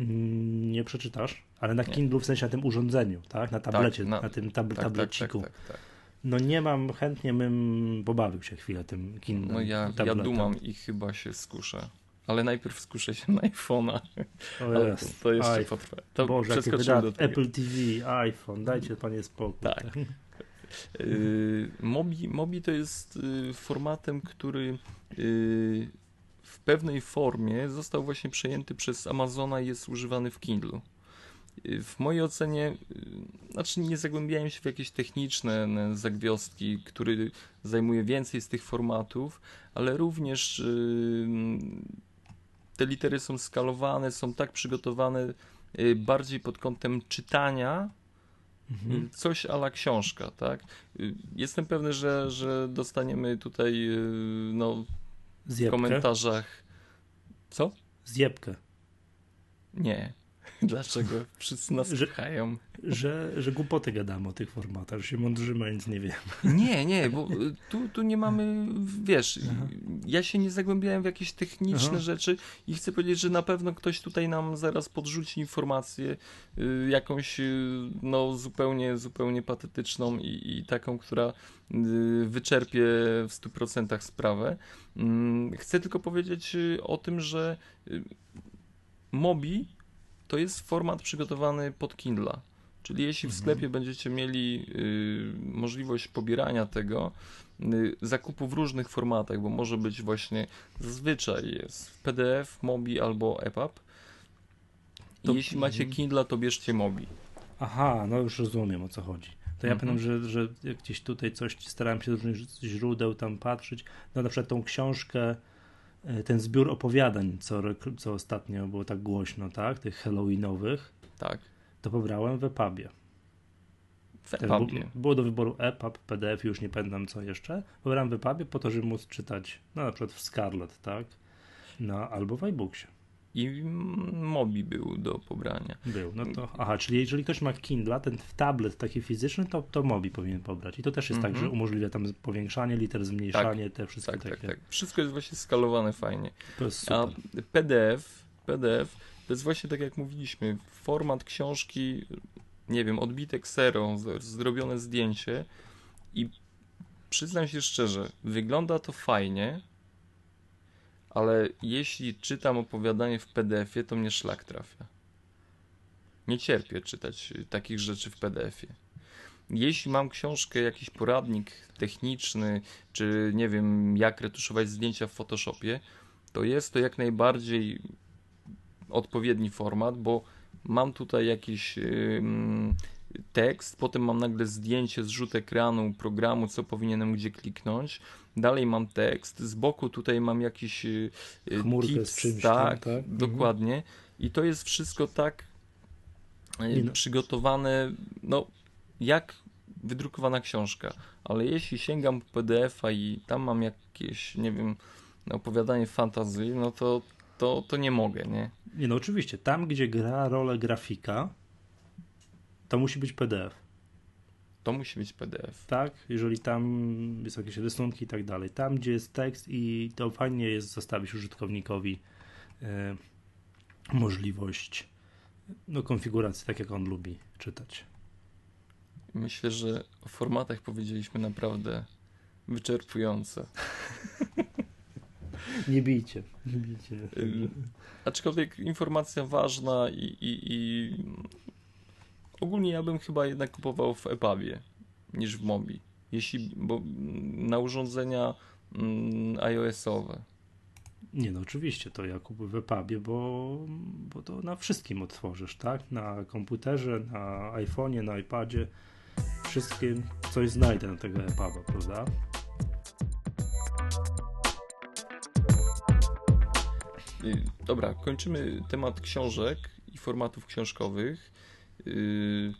Mm, nie przeczytasz, ale na Kindle w sensie na tym urządzeniu, tak? Na tablecie, tak, na, na, tym tab tak, tak, tableciku. Tak, tak, no nie mam, chętnie bym pobawił się chwilę tym Kindle. No ja, ja dumam i chyba się skuszę. Ale najpierw skuszę się na iPhone'a. Jest. To jeszcze potrwa. To Boże, jakie do Apple TV, iPhone, dajcie panie spokój. Tak. Yy, Mobi, Mobi to jest y, formatem, który y, pewnej formie został właśnie przejęty przez Amazona i jest używany w Kindle. W mojej ocenie, y, znaczy nie zagłębiałem się w jakieś techniczne zagwiostki, który zajmuje więcej z tych formatów, ale również y, te litery są skalowane, są tak przygotowane y, bardziej pod kątem czytania, mhm. coś ala książka, tak? Jestem pewny, że, że dostaniemy tutaj no, w komentarzach. Co? Zjebkę. Nie. Dlaczego? Wszyscy nas że. Że, że głupoty gadamy o tych formatach, że się mądrzymy, a nic nie wiemy. Nie, nie, bo y, tu, tu nie mamy, wiesz, Aha. ja się nie zagłębiałem w jakieś techniczne Aha. rzeczy i chcę powiedzieć, że na pewno ktoś tutaj nam zaraz podrzuci informację y, jakąś, y, no zupełnie, zupełnie patetyczną i, i taką, która wyczerpie w 100% sprawę. Mm, chcę tylko powiedzieć o tym, że Mobi to jest format przygotowany pod Kindle. Czyli jeśli w mhm. sklepie będziecie mieli y, możliwość pobierania tego, y, zakupu w różnych formatach, bo może być właśnie zazwyczaj jest w PDF, Mobi albo EPUB. To, jeśli macie mhm. Kindle, to bierzcie Mobi. Aha, no już rozumiem o co chodzi. To ja mhm. pamiętam, że, że gdzieś tutaj coś starałem się z różnych źródeł tam patrzeć. No na przykład tą książkę ten zbiór opowiadań, co, co ostatnio było tak głośno, tak? Tych Halloweenowych. Tak. To pobrałem w EPUBie. W EPUBie. Było do wyboru EPUB, PDF, już nie pamiętam co jeszcze. Pobrałem w EPUBie po to, żeby móc czytać, no na przykład w Scarlet, tak? No, albo w iBooksie. I Mobi był do pobrania. Był, no to, aha, czyli jeżeli ktoś ma Kindle, ten tablet taki fizyczny, to, to Mobi powinien pobrać. I to też jest mm -hmm. tak, że mhm. umożliwia tam powiększanie liter, zmniejszanie, tak, te wszystkie tak, takie. Tak, tak, wszystko jest właśnie skalowane fajnie. To jest super. A PDF, PDF to jest właśnie tak jak mówiliśmy, format książki, nie wiem, odbitek zero, zrobione zdjęcie i przyznam się szczerze, wygląda to fajnie, ale jeśli czytam opowiadanie w PDF-ie, to mnie szlak trafia. Nie cierpię czytać takich rzeczy w PDF-ie. Jeśli mam książkę, jakiś poradnik techniczny, czy nie wiem, jak retuszować zdjęcia w Photoshopie, to jest to jak najbardziej odpowiedni format, bo mam tutaj jakiś yy, tekst, potem mam nagle zdjęcie, zrzut ekranu programu, co powinienem gdzie kliknąć, dalej mam tekst, z boku tutaj mam jakiś y, y, Chmurkę tips, z czymś tak, tak? dokładnie mhm. i to jest wszystko tak no. przygotowane, no jak wydrukowana książka, ale jeśli sięgam po PDF-a i tam mam jakieś, nie wiem, opowiadanie fantazji, no to, to, to nie mogę, nie? Nie, no oczywiście, tam gdzie gra rolę grafika, to musi być PDF. To musi być PDF. Tak, jeżeli tam jest jakieś rysunki i tak dalej. Tam, gdzie jest tekst i to fajnie jest zostawić użytkownikowi e, możliwość no, konfiguracji, tak jak on lubi czytać. Myślę, że o formatach powiedzieliśmy naprawdę wyczerpująco. Nie bijcie. Nie bijcie. Y, aczkolwiek informacja ważna i, i, i ogólnie ja bym chyba jednak kupował w EPUBie niż w Mobi. Jeśli, bo na urządzenia mm, iOS-owe. Nie no, oczywiście to ja kupuję w EPUBie, bo, bo to na wszystkim otworzysz, tak? Na komputerze, na iPhone'ie, na iPadzie. Wszystkim coś znajdę na tego EPUBa, prawda? Y, dobra, kończymy temat książek i formatów książkowych. Y,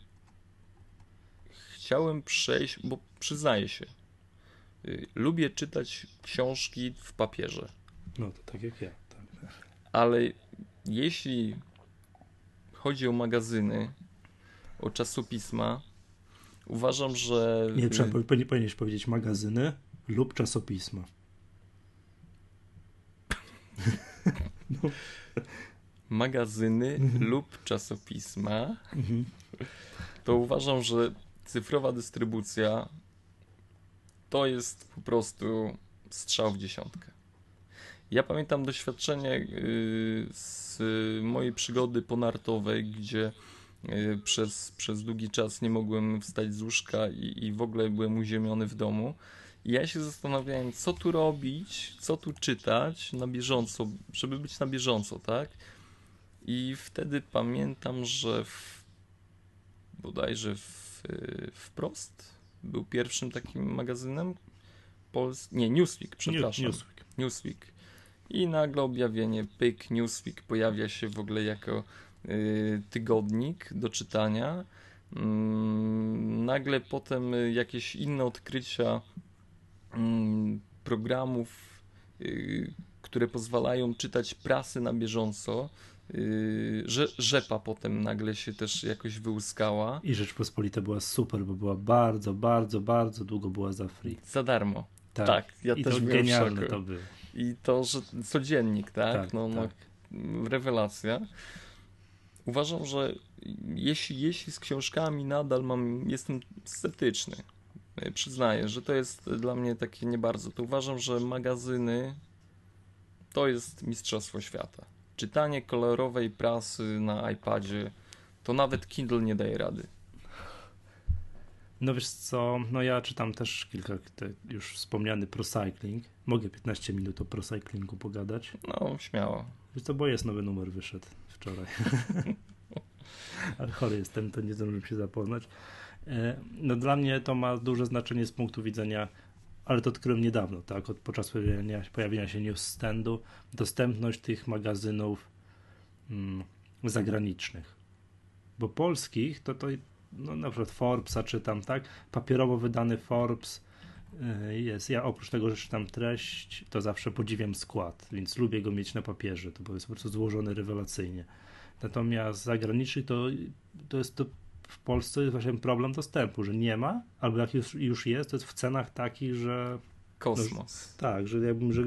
chciałem przejść, bo przyznaję się, y, lubię czytać książki w papierze. No to tak jak ja. Tak. Ale jeśli chodzi o magazyny, o czasopisma, uważam, że. Nie, trzeba, powinieneś powiedzieć magazyny lub czasopisma. No. Magazyny mhm. lub czasopisma, mhm. to uważam, że cyfrowa dystrybucja to jest po prostu strzał w dziesiątkę. Ja pamiętam doświadczenie y, z mojej przygody ponartowej, gdzie y, przez, przez długi czas nie mogłem wstać z łóżka i, i w ogóle byłem uziemiony w domu. I ja się zastanawiałem, co tu robić, co tu czytać na bieżąco, żeby być na bieżąco, tak? I wtedy pamiętam, że w, bodajże w, wprost był pierwszym takim magazynem. Pols nie, Newsweek, przepraszam. Newsweek. Newsweek. I nagle objawienie pyk, Newsweek pojawia się w ogóle jako y, tygodnik do czytania. Mm, nagle potem jakieś inne odkrycia Mm, programów, y, które pozwalają czytać prasy na bieżąco. Y, że Rzepa potem nagle się też jakoś wyłuskała. I Rzeczpospolita była super, bo była bardzo, bardzo, bardzo długo była za free. Za darmo. Tak, tak ja I też to genialne to było. I to, że codziennik, tak? tak no, no tak. no, rewelacja. Uważam, że jeśli, jeśli z książkami nadal mam, jestem sceptyczny, E, przyznaję, że to jest dla mnie takie nie bardzo. To uważam, że magazyny to jest mistrzostwo świata. Czytanie kolorowej prasy na iPadzie to nawet Kindle nie daje rady. No wiesz co, no ja czytam też kilka, już wspomniany Procycling. Mogę 15 minut o Procyclingu pogadać? No, śmiało. Wiesz co, bo jest nowy numer wyszedł wczoraj. Ale chory jestem, to nie zdążyłem się zapoznać. E, no dla mnie to ma duże znaczenie z punktu widzenia, ale to odkryłem niedawno, tak, od podczas pojawienia, pojawienia się newsstandu, dostępność tych magazynów mm, zagranicznych. Bo polskich to to no, na przykład Forbesa czytam, tak, papierowo wydany Forbes e, jest. Ja oprócz tego, że czytam treść, to zawsze podziwiam skład, więc lubię go mieć na papierze. To jest po prostu złożony rewelacyjnie. Natomiast zagraniczny to, to jest to w Polsce jest właśnie problem dostępu, że nie ma, albo jak już, już jest, to jest w cenach takich, że. Kosmos. No, tak, że, jakbym, że,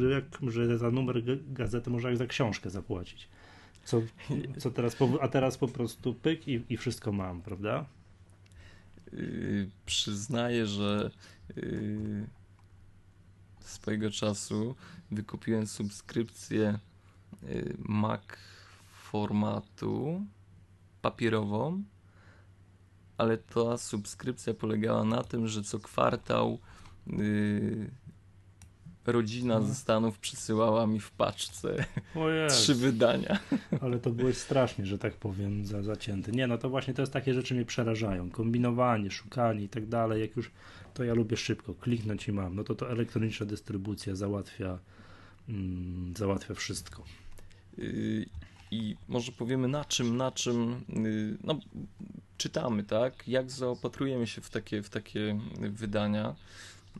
że za numer gazety można jak za książkę zapłacić. Co, co teraz, a teraz po prostu pyk i, i wszystko mam, prawda? Yy, przyznaję, że yy, swojego czasu wykupiłem subskrypcję yy, Mac formatu papierową ale ta subskrypcja polegała na tym, że co kwartał yy, rodzina ze Stanów przysyłała mi w paczce trzy wydania. Ale to byłeś strasznie, że tak powiem, za, zacięty. Nie, no to właśnie to jest takie rzeczy mnie przerażają. Kombinowanie, szukanie i tak dalej. Jak już to ja lubię szybko, kliknąć i mam. No to to elektroniczna dystrybucja załatwia, mm, załatwia wszystko. Yy, I może powiemy na czym, na czym, yy, no czytamy, tak? Jak zaopatrujemy się w takie, w takie wydania.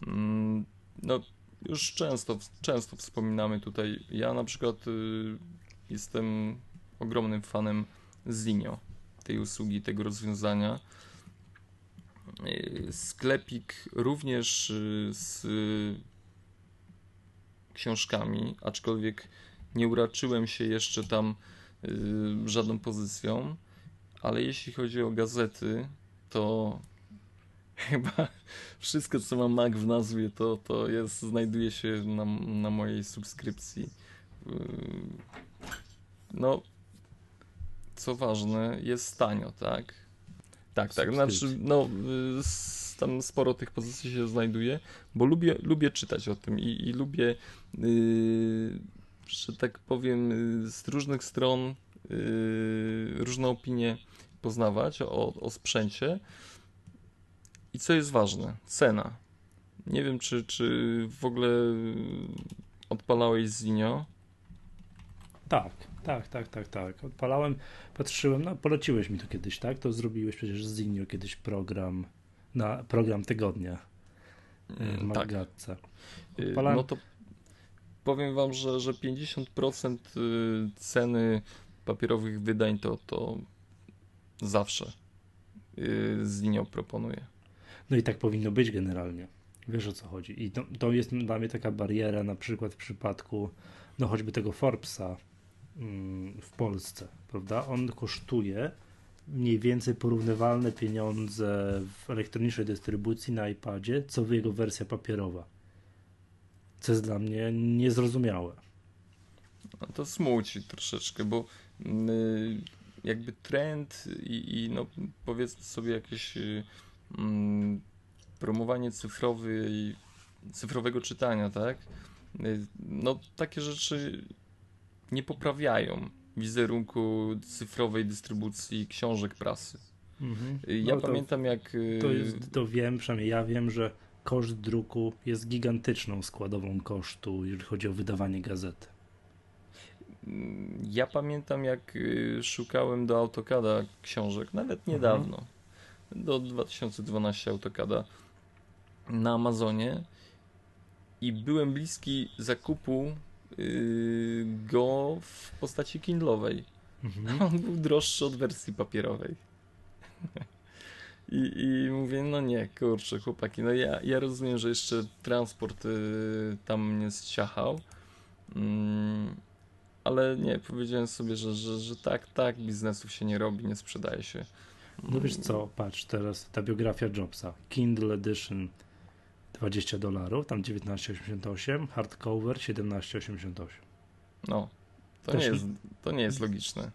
Mm, no, już często, często wspominamy tutaj. Ja na przykład y, jestem ogromnym fanem Zinio, tej usługi, tego rozwiązania. Y, sklepik również y, z książkami, aczkolwiek nie uraczyłem się jeszcze tam żadną pozycją, ale jeśli chodzi o gazety, to chyba wszystko, co ma Mac w nazwie, to, to jest, znajduje się na, na mojej subskrypcji. Yy, no, co ważne, jest tanio, tak? Tak, tak. Znaczy, no, y, tam sporo tych pozycji się znajduje, bo lubię, lubię czytać o tym i, i lubię, yy, że tak powiem, z różnych stron yy, różne opinie poznawać o, o sprzęcie. I co jest ważne? Cena. Nie wiem, czy, czy w ogóle odpalałeś Zinio. Tak, tak, tak, tak, tak. Odpalałem, patrzyłem, no poleciłeś mi to kiedyś, tak? To zrobiłeś przecież z Zinio kiedyś program na program tygodnia w mm, Magatce. Tak. Odpalałem... No to powiem wam, że, że 50% y, ceny papierowych wydań to, to zawsze y, z Zinio proponuję. No i tak powinno być generalnie. Wiesz o co chodzi. I to, to jest dla mnie taka bariera, na przykład w przypadku no choćby tego Forbesa mm, w Polsce, prawda? On kosztuje mniej więcej porównywalne pieniądze w elektronicznej dystrybucji na iPadzie, co jego wersja papierowa. Co jest dla mnie niezrozumiałe. No to smuci troszeczkę, bo yy, jakby trend i, i, no powiedzmy sobie jakieś yy, promowanie cyfrowej, cyfrowego czytania, tak? Y, no takie rzeczy nie poprawiają wizerunku cyfrowej dystrybucji książek prasy. Mhm. Y, ja no to, pamiętam jak... Y, to, jest, to wiem, przynajmniej ja wiem, że koszt druku jest gigantyczną składową kosztu, jeżeli chodzi o wydawanie gazety. Mm, ja pamiętam jak szukałem do AutoCADa książek, nawet mhm. niedawno, mhm. do 2012 AutoCADa na Amazonie i byłem bliski zakupu yy, go w postaci Kindle'owej. Mhm. On był droższy od wersji papierowej. I, I mówię, no nie, kurczę, chłopaki, no ja, ja rozumiem, że jeszcze transport y, tam mnie zciachał, mm, ale nie, powiedziałem sobie, że, że, że tak, tak, biznesów się nie robi, nie sprzedaje się. No wiesz co, patrz teraz, ta biografia Jobsa, Kindle Edition, 20 dolarów, tam 19,88, hardcover 17,88. No, to nie, jest, to nie jest logiczne.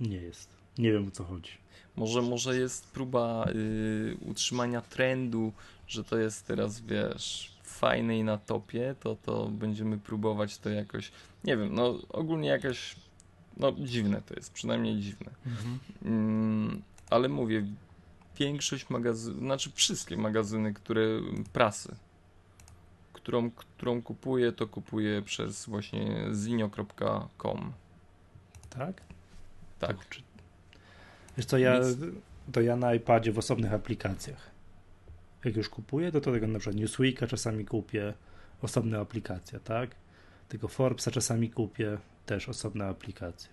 Nie jest. Nie wiem o co chodzi. Może, może jest próba y, utrzymania trendu, że to jest teraz, wiesz, fajne i na topie, to, to będziemy próbować to jakoś, nie wiem, no ogólnie jakaś, no dziwne to jest, przynajmniej dziwne. Mhm. Mm, ale mówię, większość magazynów, znaczy wszystkie magazyny, które prasy, którą, którą kupuję, to kupuję przez właśnie zinio.com. Tak? Tak. Wiesz co, ja, to ja na iPadzie w osobnych aplikacjach. Jak już kupuję, to, to tego na przykład Newsweeka czasami kupię, osobna aplikacja, tak? Tego Forbesa czasami kupię, też osobna aplikacja.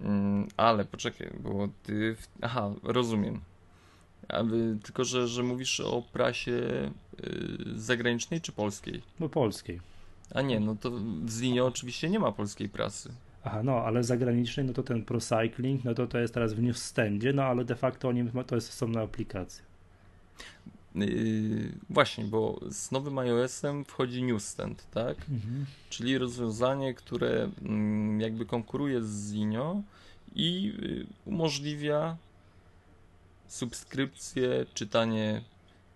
Mm, ale poczekaj, bo ty. Aha, rozumiem. Ale, tylko, że, że mówisz o prasie y, zagranicznej czy polskiej? No polskiej. A nie, no to w Zinie oczywiście nie ma polskiej prasy. Aha, no, ale zagranicznej, no to ten ProCycling, no to to jest teraz w newsstandzie, no ale de facto oni, to jest osobna aplikacja. Yy, właśnie, bo z nowym iOS-em wchodzi newsstand, tak? Mhm. Czyli rozwiązanie, które mm, jakby konkuruje z Zinio i y, umożliwia subskrypcje, czytanie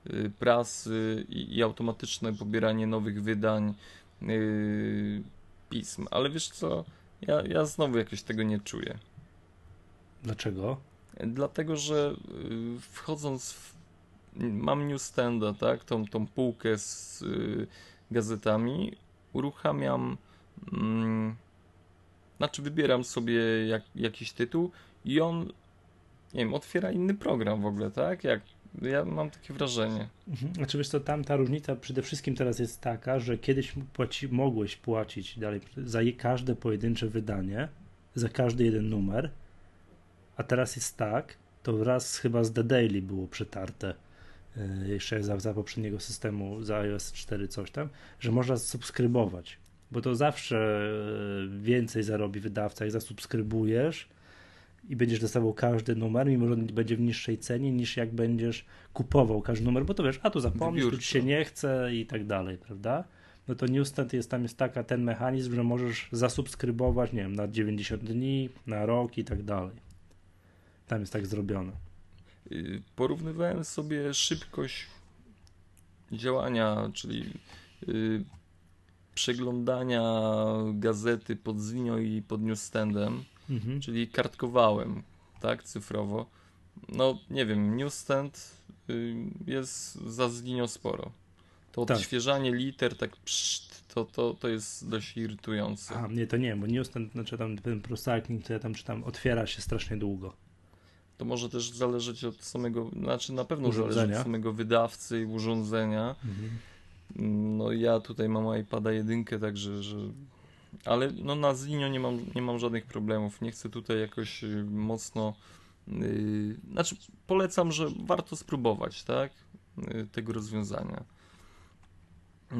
y, prasy i, i automatyczne pobieranie nowych wydań pism. Ale wiesz co, ja, ja znowu jakoś tego nie czuję. Dlaczego? Dlatego, że wchodząc w, mam newsstanda, tak, tą, tą półkę z yy, gazetami, uruchamiam mm, znaczy wybieram sobie jak, jakiś tytuł i on nie wiem, otwiera inny program w ogóle, tak? Jak, ja mam takie wrażenie. Mhm. Znaczy wiesz co, tam ta różnica przede wszystkim teraz jest taka, że kiedyś płaci, mogłeś płacić dalej za każde pojedyncze wydanie, za każdy jeden numer, a teraz jest tak, to raz chyba z The Daily było przetarte, jeszcze za, za poprzedniego systemu, za iOS 4 coś tam, że można subskrybować bo to zawsze e, więcej zarobi wydawca, jak zasubskrybujesz i będziesz dostawał każdy numer, mimo że on będzie w niższej cenie niż jak będziesz kupował każdy numer, bo to wiesz, a tu zapomnisz, tu ci się nie chce i tak dalej, prawda? No to Newsstand jest tam jest taka ten mechanizm, że możesz zasubskrybować, nie wiem, na 90 dni, na rok i tak dalej. Tam jest tak zrobione. Y, porównywałem sobie szybkość działania, czyli yy, przeglądania gazety pod Zinio i pod Newsstandem, mhm. czyli kartkowałem, tak, cyfrowo. No, nie wiem, Newsstand yy, jest za Zinio sporo. To tak. odświeżanie liter, tak pszt, to, to, to jest dość irytujące. A, nie, to nie, bo Newsstand, znaczy tam ten procycling, co ja tam czytam, otwiera się strasznie długo to może też zależeć od samego, znaczy na pewno zależy od samego wydawcy i urządzenia. Mhm. No ja tutaj mam iPada jedynkę, także, że... Ale no na Zinio nie mam, nie mam żadnych problemów. Nie chcę tutaj jakoś y, mocno... Yy, znaczy polecam, że warto spróbować, tak? Yy, tego rozwiązania. Yy.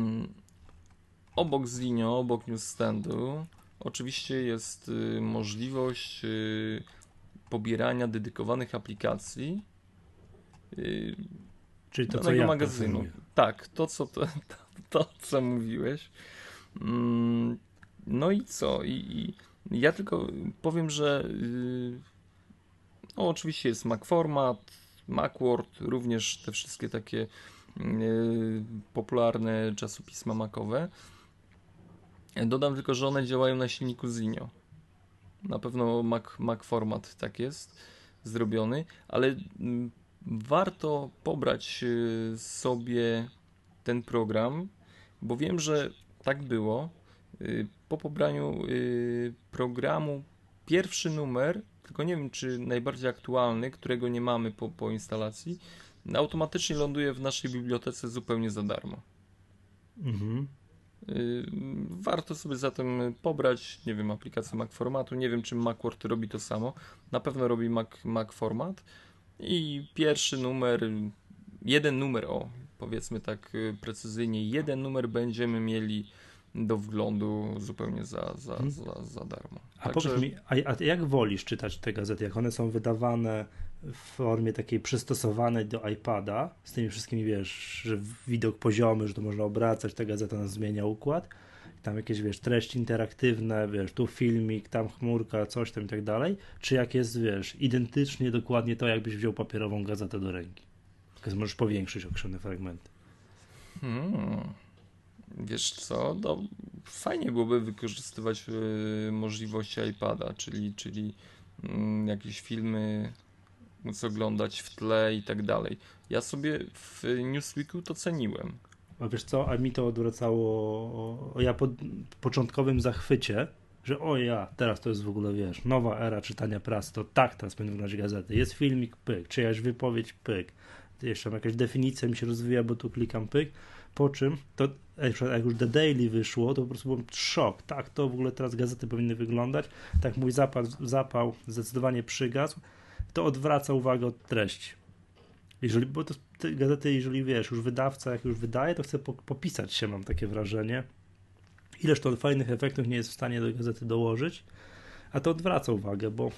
Obok Zinio, obok newsstandu oczywiście jest y, możliwość y, pobierania dedykowanych aplikacji. Yy, Czyli to, co ja magazynu. Tak, to co, to, to, to, co mówiłeś. Mm, no i co? I, i ja tylko powiem, że yy, no, oczywiście jest MacFormat, MacWord, również te wszystkie takie yy, popularne czasopisma makowe. Dodam tylko, że one działają na silniku Zinio. Na pewno Mac, Mac format tak jest zrobiony, ale mm, warto pobrać y, sobie ten program, bo wiem, że tak było. Y, po pobraniu y, programu pierwszy numer, tylko nie wiem czy najbardziej aktualny, którego nie mamy po, po instalacji, automatycznie ląduje w naszej bibliotece zupełnie za darmo. Mhm. Y, warto sobie zatem pobrać, nie wiem, aplikację Mac formatu. Nie wiem, czy MacWord robi to samo. Na pewno robi Mac, Mac format. I pierwszy numer, jeden numer, o, powiedzmy tak y, precyzyjnie, jeden numer będziemy mieli do wglądu zupełnie za, za, hmm. za, za darmo. A Także... powiedz mi, a, a jak wolisz czytać te gazety? Jak one są wydawane w formie takiej przystosowanej do iPada, z tymi wszystkimi, wiesz, że widok poziomy, że to można obracać, ta gazeta nam zmienia układ, tam jakieś, wiesz, treści interaktywne, wiesz, tu filmik, tam chmurka, coś tam i tak dalej, czy jak jest, wiesz, identycznie, dokładnie to, jakbyś wziął papierową gazetę do ręki. Tylko możesz powiększyć określone fragmenty. Hmm. Wiesz co, no, fajnie byłoby wykorzystywać y, możliwości iPada, czyli, czyli y, jakieś filmy móc oglądać w tle i tak dalej. Ja sobie w Newsweeku to ceniłem. A wiesz co, a mi to odwracało, ja po początkowym zachwycie, że o ja, teraz to jest w ogóle, wiesz, nowa era czytania prasy, to tak teraz będę oglądać gazety. Jest filmik, pyk, czyjaś wypowiedź, pyk. Jeszcze jakaś definicja mi się rozwija, bo tu klikam, pyk. Po czym, to jak już The Daily wyszło, to po prostu byłem szok. Tak, to w ogóle teraz gazety powinny wyglądać. Tak mój zapał, zapał zdecydowanie przygasł to odwraca uwagę od treści. Jeżeli, bo to, te gazety, jeżeli wiesz, już wydawca, jak już wydaje, to chce po, popisać się, mam takie wrażenie. Ileż to fajnych efektów nie jest w stanie do gazety dołożyć, a to odwraca uwagę, bo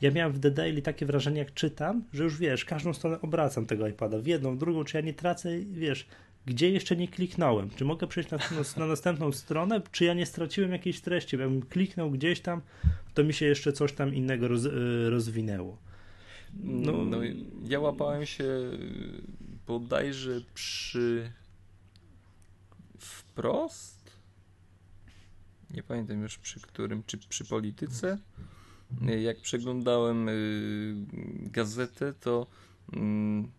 ja miałem w The Daily takie wrażenie, jak czytam, że już wiesz, każdą stronę obracam tego iPada, w jedną, w drugą, czy ja nie tracę, wiesz, gdzie jeszcze nie kliknąłem, czy mogę przejść na, na następną stronę, czy ja nie straciłem jakiejś treści, bo jakbym kliknął gdzieś tam, to mi się jeszcze coś tam innego roz, y, rozwinęło. No, no, ja łapałem się bodajże przy wprost. Nie pamiętam już przy którym, czy przy polityce. Jak przeglądałem y, gazetę, to mm,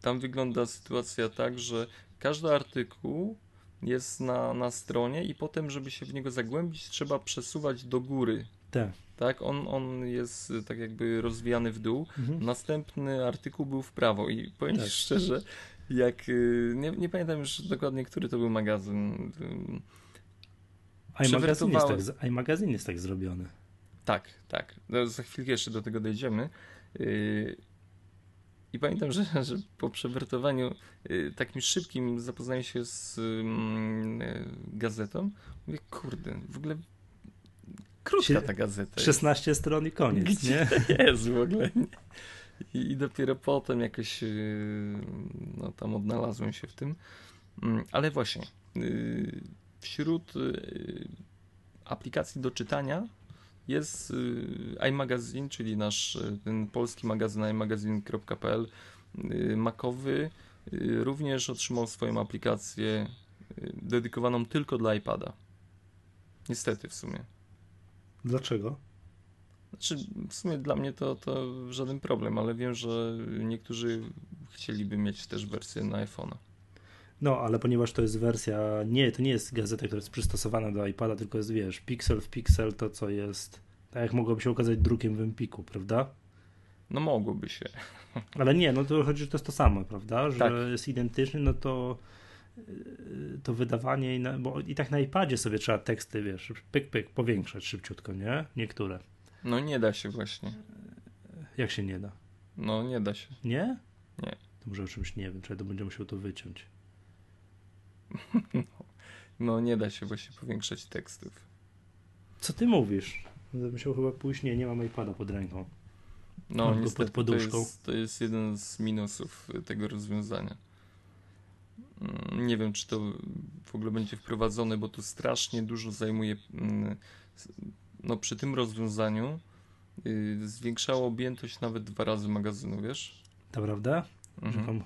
tam wygląda sytuacja tak, że każdy artykuł jest na, na stronie i potem, żeby się w niego zagłębić, trzeba przesuwać do góry. Tak tak? On, on jest y, tak jakby rozwijany w dół. Mhm. Następny artykuł był w prawo i powiem tak. szczerze, jak y, nie, nie pamiętam już dokładnie, który to był magazyn. jest, tak, iMagazine jest tak zrobiony. Tak, tak. No, za chwilkę jeszcze do tego dojdziemy. Y, I pamiętam, że, że po przewertowaniu takim szybkim zapoznaniu się z y, gazetą, mówię, kurde, w ogóle krótka ta gazeta 16 jest. stron i koniec, Gdzie nie? To jest w ogóle. I, I, dopiero potem jakoś y, no, tam odnalazłem się w tym. Mm, ale właśnie, y, wśród y, aplikacji do czytania jest iMagazine, czyli nasz ten polski magazyn iMagazine.pl makowy. Również otrzymał swoją aplikację dedykowaną tylko dla iPada. Niestety w sumie. Dlaczego? Znaczy, w sumie dla mnie to, to żaden problem, ale wiem, że niektórzy chcieliby mieć też wersję na iPhone'a. No, ale ponieważ to jest wersja, nie, to nie jest gazeta, która jest przystosowana do iPada, tylko jest, wiesz, pixel w pixel to, co jest, tak jak mogłoby się okazać drukiem w Empiku, prawda? No mogłoby się. Ale nie, no to chodzi, że to jest to samo, prawda? Że tak. jest identyczny, no to to wydawanie, bo i tak na iPadzie sobie trzeba teksty, wiesz, pyk, pyk, powiększać szybciutko, nie? Niektóre. No nie da się właśnie. Jak się nie da? No nie da się. Nie? Nie. To może o czymś nie wiem, czy to będzie musiał to wyciąć. no nie da się właśnie powiększać tekstów. Co ty mówisz? Będę musiał chyba pójść, nie, nie mam iPada pod ręką. No mam niestety, pod poduszką. To jest, to jest jeden z minusów tego rozwiązania. Mm, nie wiem, czy to w ogóle będzie wprowadzone, bo to strasznie dużo zajmuje. Mm, no, przy tym rozwiązaniu y, zwiększało objętość nawet dwa razy magazynu, wiesz? To prawda? Mhm.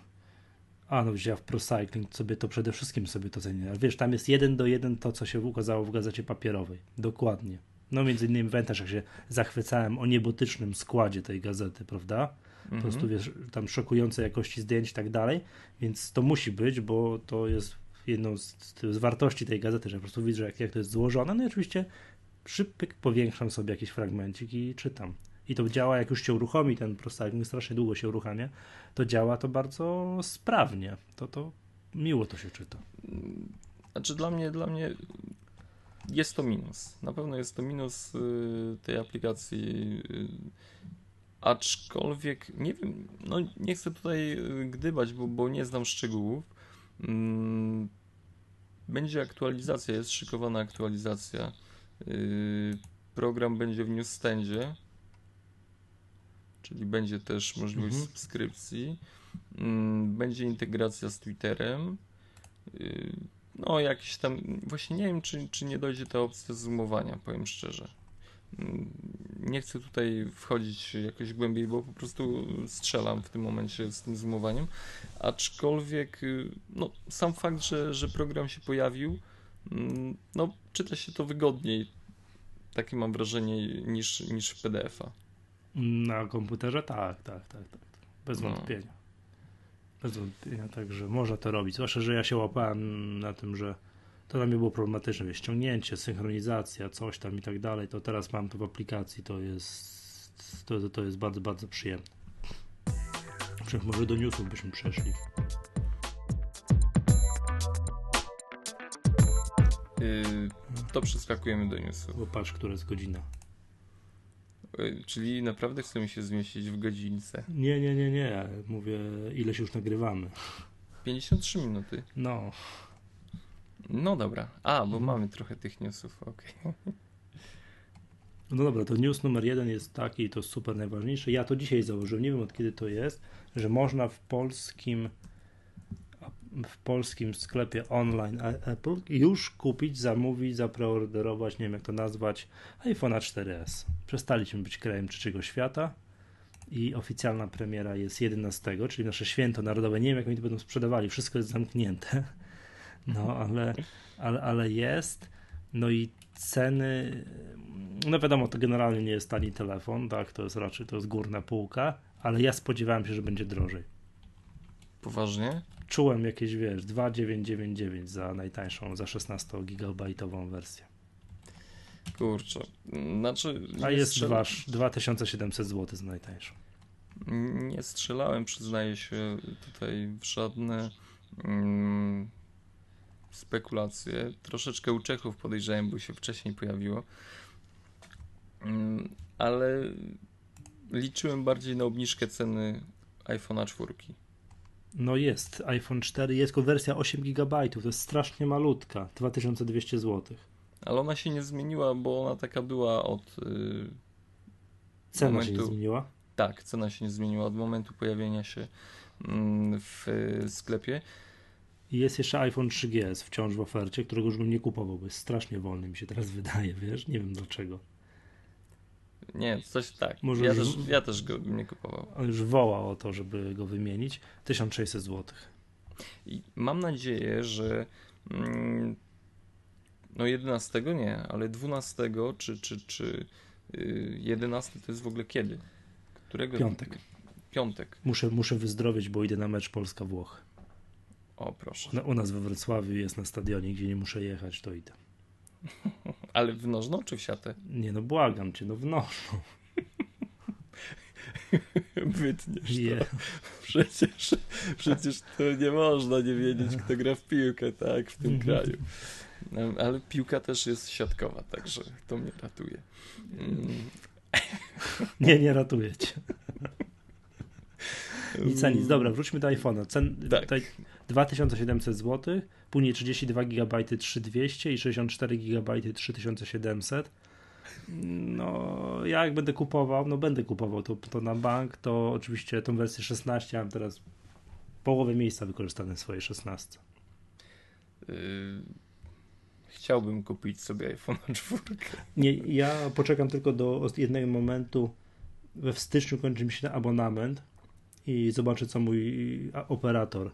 A, no ja w ProCycling sobie to przede wszystkim sobie to cenię. Wiesz, tam jest jeden do jeden to, co się ukazało w gazecie papierowej. Dokładnie. No między innymi wętaż, jak się zachwycałem o niebotycznym składzie tej gazety, prawda? Po mhm. prostu wiesz, tam szokującej jakości zdjęć i tak dalej, więc to musi być, bo to jest jedną z, z wartości tej gazety, że po prostu widzę, jak, jak to jest złożone, no i oczywiście szybko powiększam sobie jakiś fragmencik i czytam. I to działa, jak już się uruchomi ten prostyling, strasznie długo się uruchamia, to działa to bardzo sprawnie. To, to miło to się czyta. Znaczy dla mnie, dla mnie jest to minus. Na pewno jest to minus y, tej aplikacji y, Aczkolwiek nie wiem, no nie chcę tutaj y, gdybać, bo, bo nie znam szczegółów. Mm, będzie aktualizacja, jest szykowana aktualizacja. Y, program będzie w newsstandzie, czyli będzie też możliwość mhm. subskrypcji. Mm, będzie integracja z Twitterem. Y, no, jakiś tam, właśnie nie wiem, czy, czy nie dojdzie ta opcja zoomowania, powiem szczerze nie chcę tutaj wchodzić jakoś głębiej, bo po prostu strzelam w tym momencie z tym zoomowaniem. Aczkolwiek, y, no, sam fakt, że, że program się pojawił, mm, no, czyta się to wygodniej, takie mam wrażenie, niż, niż w PDF-a. Na komputerze tak, tak, tak, tak. Bez no. wątpienia. Bez wątpienia, także można to robić. Zwłaszcza, że ja się łapałem na tym, że to dla mnie było problematyczne, wiesz, ściągnięcie, synchronizacja, coś tam i tak dalej, to teraz mam to w aplikacji, to jest to, to jest bardzo, bardzo przyjemne. Czy może do newsów byśmy przeszli. Yy, to przeskakujemy do newsów. Bo patrz, która jest godzina. Yy, czyli naprawdę chcemy się zmieścić w godzince. Nie, nie, nie, nie. Mówię, ile się już nagrywamy. 53 minuty. No. No dobra. A, bo mhm. mamy trochę tych newsów, okej. Okay. No dobra, to news numer jeden jest taki, i to super najważniejsze. Ja to dzisiaj założyłem, nie wiem od kiedy to jest, że można w polskim w polskim sklepie online Apple już kupić, zamówić, zapreorderować, nie wiem jak to nazwać, iPhone 4S. Przestaliśmy być krajem trzeciego świata i oficjalna premiera jest 11, czyli nasze święto narodowe. Nie wiem jak oni to będą sprzedawali, wszystko jest zamknięte no ale, ale, ale jest. No i ceny, no wiadomo, to generalnie nie jest tani telefon, tak, to jest raczej, to jest górna półka, ale ja spodziewałem się, że będzie drożej. Poważnie? Czułem jakieś, wiesz, 2,999 za najtańszą, za 16 gigabajtową wersję. Kurczę, znaczy... A jest strzela... 2700 zł za najtańszą. Nie strzelałem, przyznaję się, tutaj w żadne mm, spekulacje. Troszeczkę u Czechów podejrzewam, bo się wcześniej pojawiło. Mm, ale liczyłem bardziej na obniżkę ceny iPhone'a 4. No jest, iPhone 4 jest tylko wersja 8 GB, to jest strasznie malutka, 2200 zł. Ale ona się nie zmieniła, bo ona taka była od. Yy, cena momentu... się nie zmieniła? Tak, cena się nie zmieniła od momentu pojawienia się yy, w sklepie. I jest jeszcze iPhone 3GS wciąż w ofercie, którego już bym nie kupował, bo jest strasznie wolny, mi się teraz wydaje, wiesz? Nie wiem dlaczego. Nie, coś tak. Może ja, już, też, ja też go nie kupował. On już woła o to, żeby go wymienić. 1600 zł. I mam nadzieję, że mm, no 11 nie, ale 12 czy, czy, czy 11 y, to jest w ogóle kiedy? Którego? Piątek. Piątek. Muszę, muszę wyzdrowieć, bo idę na mecz Polska-Włochy. O, proszę. No, u nas we Wrocławiu jest na stadionie, gdzie nie muszę jechać, to idę. Ale w nożną czy w siatę? Nie no, błagam cię, no w nożną. Wytniesz to. Przecież, przecież to nie można nie wiedzieć, kto gra w piłkę, tak, w tym mhm. kraju. Ale piłka też jest siatkowa, także to mnie ratuje. Mm. Nie, nie ratuje cię. Nic a nic. Dobra, wróćmy do iPhone'a. Cen, tak. tutaj 2700 zł, później 32 GB 3200 i 64 GB 3700. No, ja jak będę kupował, no będę kupował to, to na bank, to oczywiście tą wersję 16 mam teraz połowę miejsca wykorzystane w swojej 16. Yy, chciałbym kupić sobie iPhone 4. Nie, ja poczekam tylko do jednego momentu. We w styczniu kończy mi się abonament i zobaczę, co mój operator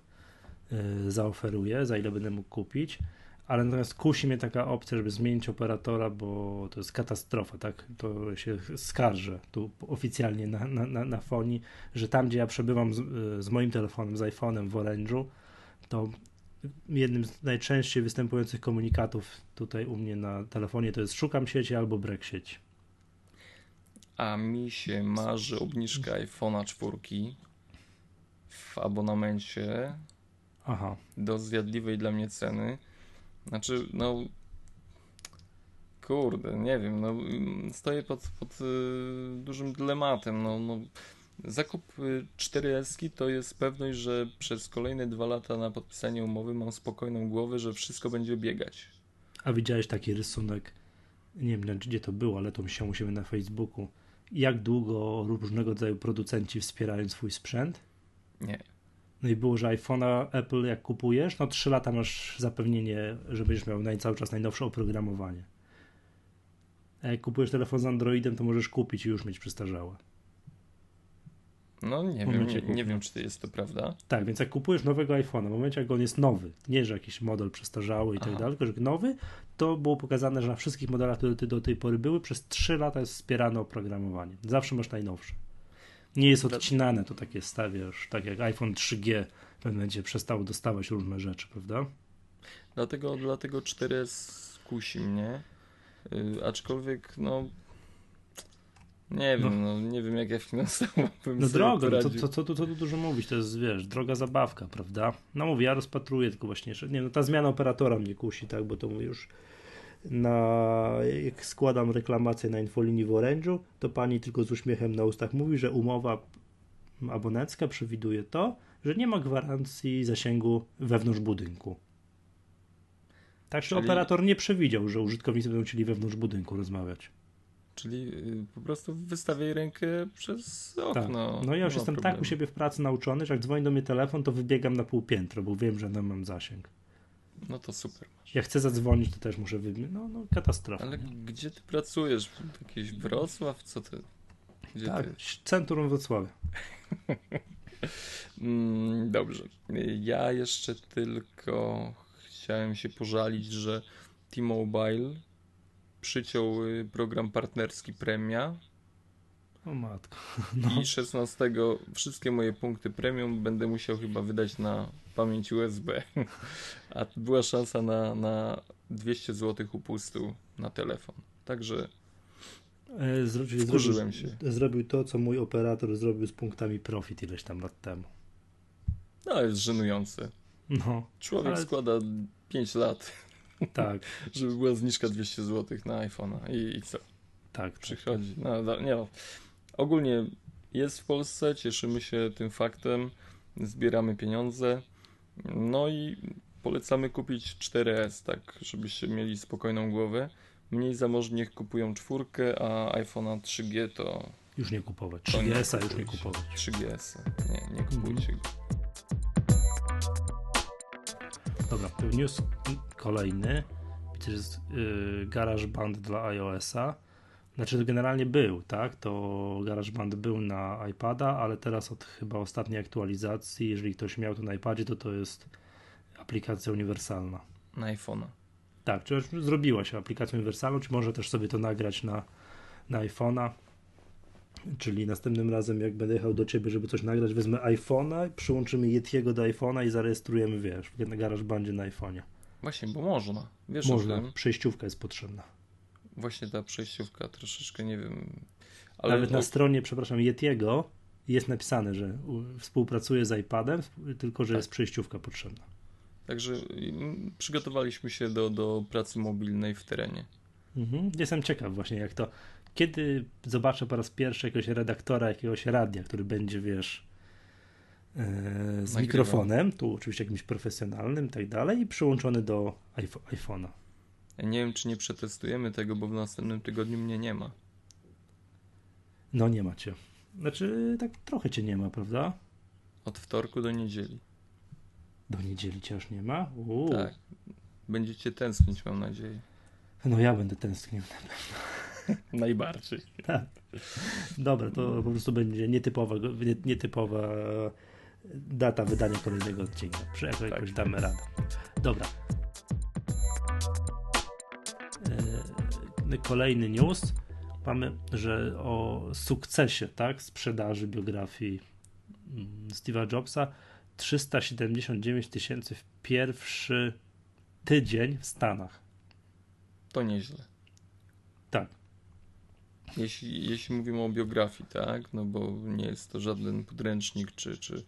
Y, zaoferuje, za ile będę mógł kupić, ale natomiast kusi mnie taka opcja, żeby zmienić operatora, bo to jest katastrofa, tak? To się skarżę tu oficjalnie na, na, na, fonii, że tam, gdzie ja przebywam z, z moim telefonem, z iPhone'em w Orange'u, to jednym z najczęściej występujących komunikatów tutaj u mnie na telefonie to jest szukam sieci albo brak sieci. A mi się marzy obniżka iPhone'a 4 w abonamencie Aha. do zjadliwej dla mnie ceny. Znaczy, no kurde, nie wiem, no stoję pod, pod y, dużym dylematem, no, no zakup 4S to jest pewność, że przez kolejne dwa lata na podpisanie umowy mam spokojną głowę, że wszystko będzie biegać. A widziałeś taki rysunek, nie wiem gdzie to było, ale to się musimy na Facebooku, jak długo różnego rodzaju producenci wspierają swój sprzęt? Nie. No i było, że iPhone'a Apple jak kupujesz, no 3 lata masz zapewnienie, że będziesz miał cały czas najnowsze oprogramowanie. A jak kupujesz telefon z Androidem, to możesz kupić i już mieć przestarzałe. No nie wiem, nie, nie, wiem, czy to jest to prawda. Tak, więc jak kupujesz nowego iPhone'a, w momencie jak on jest nowy, nie, że jakiś model przestarzały i tak dalej, tylko że nowy, to było pokazane, że na wszystkich modelach, które do tej pory były, przez 3 lata jest wspierane oprogramowanie. Zawsze masz najnowsze nie jest odcinane, to takie stawiasz, tak jak iPhone 3G w pewnym momencie przestało dostawać różne rzeczy, prawda? Dlatego, dlatego 4S kusi mnie, yy, aczkolwiek no nie wiem, no. no. nie wiem jak ja finansowo bym No droga, no co, co, co, tu, co tu dużo mówić, to jest, wiesz, droga zabawka, prawda? No mówię, ja rozpatruję tylko właśnie, nie no ta zmiana operatora mnie kusi, tak, bo to już na, jak składam reklamację na infolinii w Orange'u, to pani tylko z uśmiechem na ustach mówi, że umowa abonecka przewiduje to, że nie ma gwarancji zasięgu wewnątrz budynku. Także Czyli... operator nie przewidział, że użytkownicy będą chcieli wewnątrz budynku rozmawiać. Czyli y, po prostu wystawiaj rękę przez okno. Tak. No ja już jestem problemu. tak u siebie w pracy nauczony, że jak dzwoni do mnie telefon, to wybiegam na pół piętro, bo wiem, że tam mam zasięg. No to super. Jak chcę zadzwonić, to też muszę wybiec. No, no katastrofa. Ale gdzie ty pracujesz? Jakiś Wrocław? Co ty? Gdzie tak, ty? centrum Wrocławia. mm, dobrze. Ja jeszcze tylko chciałem się pożalić, że T-Mobile przyciął y, program partnerski Premia. O matko. No. I 16 wszystkie moje punkty premium będę musiał chyba wydać na pamięć USB. A była szansa na, na 200 zł upustu na telefon. Także e, Zrobił, się. Zrobił to, co mój operator zrobił z punktami profit ileś tam lat temu. No, jest żenujące. No, Człowiek ale... składa 5 lat. Tak. żeby była zniżka 200 zł na iPhone'a. I, I, co? Tak. Przychodzi. No, nie no. Ogólnie jest w Polsce, cieszymy się tym faktem, zbieramy pieniądze. No i polecamy kupić 4S, tak, żebyście mieli spokojną głowę. Mniej zamożni niech kupują czwórkę, a iPhone'a 3G to. Już nie kupować. 3GS-a już nie kupować. 3GS. Nie, nie kupujcie go. Dobra, news kolejny. Widzę, że jest yy, GarageBand dla iOS-a. Znaczy to generalnie był, tak? To GarageBand był na iPada, ale teraz od chyba ostatniej aktualizacji, jeżeli ktoś miał to na iPadzie, to to jest aplikacja uniwersalna. Na iPhone'a. Tak, czy zrobiła się aplikacją uniwersalną, czy może też sobie to nagrać na, na iPhone'a. Czyli następnym razem, jak będę jechał do ciebie, żeby coś nagrać, wezmę iPhone'a, przyłączymy Yetiego do iPhone'a i zarejestrujemy, wiesz, na GarageBandzie na iPhone'ie. Właśnie, bo można. Wiesz można, przejściówka jest potrzebna. Właśnie ta przejściówka troszeczkę, nie wiem. Ale Nawet na o... stronie, przepraszam, Yetiego jest napisane, że współpracuje z iPadem, tylko że tak. jest przejściówka potrzebna. Także mm, przygotowaliśmy się do, do pracy mobilnej w terenie. Mhm. Jestem ciekaw właśnie jak to, kiedy zobaczę po raz pierwszy jakiegoś redaktora jakiegoś radia, który będzie, wiesz, e, z mikrofonem, tu oczywiście jakimś profesjonalnym i tak dalej, i przyłączony do iPhone'a. Nie wiem, czy nie przetestujemy tego, bo w następnym tygodniu mnie nie ma. No nie macie. Znaczy, tak trochę cię nie ma, prawda? Od wtorku do niedzieli. Do niedzieli cię już nie ma? Uuu. Tak. Będziecie tęsknić, mam nadzieję. No ja będę tęsknił na pewno. Najbardziej. Tak. Dobra, to po prostu będzie nietypowa, nietypowa data wydania kolejnego odcinka. Tak. jakoś damy radę. Dobra. Kolejny news. Mamy, że o sukcesie tak, sprzedaży biografii mm, Steve'a Jobsa 379 tysięcy w pierwszy tydzień w Stanach. To nieźle. Tak. Jeśli, jeśli mówimy o biografii, tak, no bo nie jest to żaden podręcznik czy, czy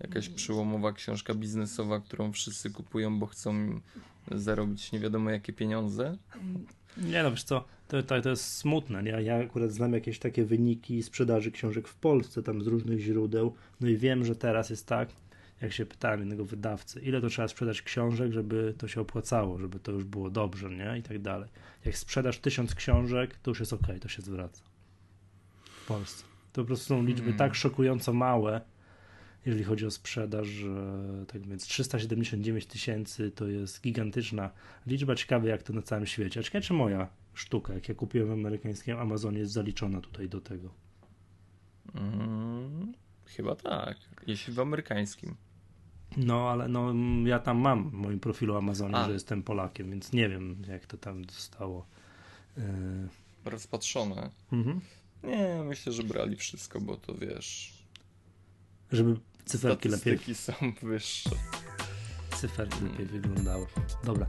jakaś przełomowa książka biznesowa, którą wszyscy kupują, bo chcą zarobić nie wiadomo jakie pieniądze. Nie no, wiesz co, to, to, to jest smutne, nie? Ja akurat znam jakieś takie wyniki sprzedaży książek w Polsce, tam z różnych źródeł, no i wiem, że teraz jest tak, jak się pytałem jednego wydawcy, ile to trzeba sprzedać książek, żeby to się opłacało, żeby to już było dobrze, nie? I tak dalej. Jak sprzedasz tysiąc książek, to już jest ok, to się zwraca. W Polsce. To po prostu są liczby hmm. tak szokująco małe, jeżeli chodzi o sprzedaż, że tak więc 379 tysięcy to jest gigantyczna liczba. Ciekawe, jak to na całym świecie. A ciekawe, czy moja sztuka, jak ja kupiłem w amerykańskim Amazonie, jest zaliczona tutaj do tego. Hmm, chyba tak, jeśli w amerykańskim. No, ale no, ja tam mam w moim profilu Amazonie, A. że jestem Polakiem, więc nie wiem, jak to tam zostało yy... rozpatrzone. Mhm. Nie, myślę, że brali wszystko, bo to wiesz. Żeby cyferki lepiej. są wyższe. Cyferki hmm. lepiej wyglądały. Dobra.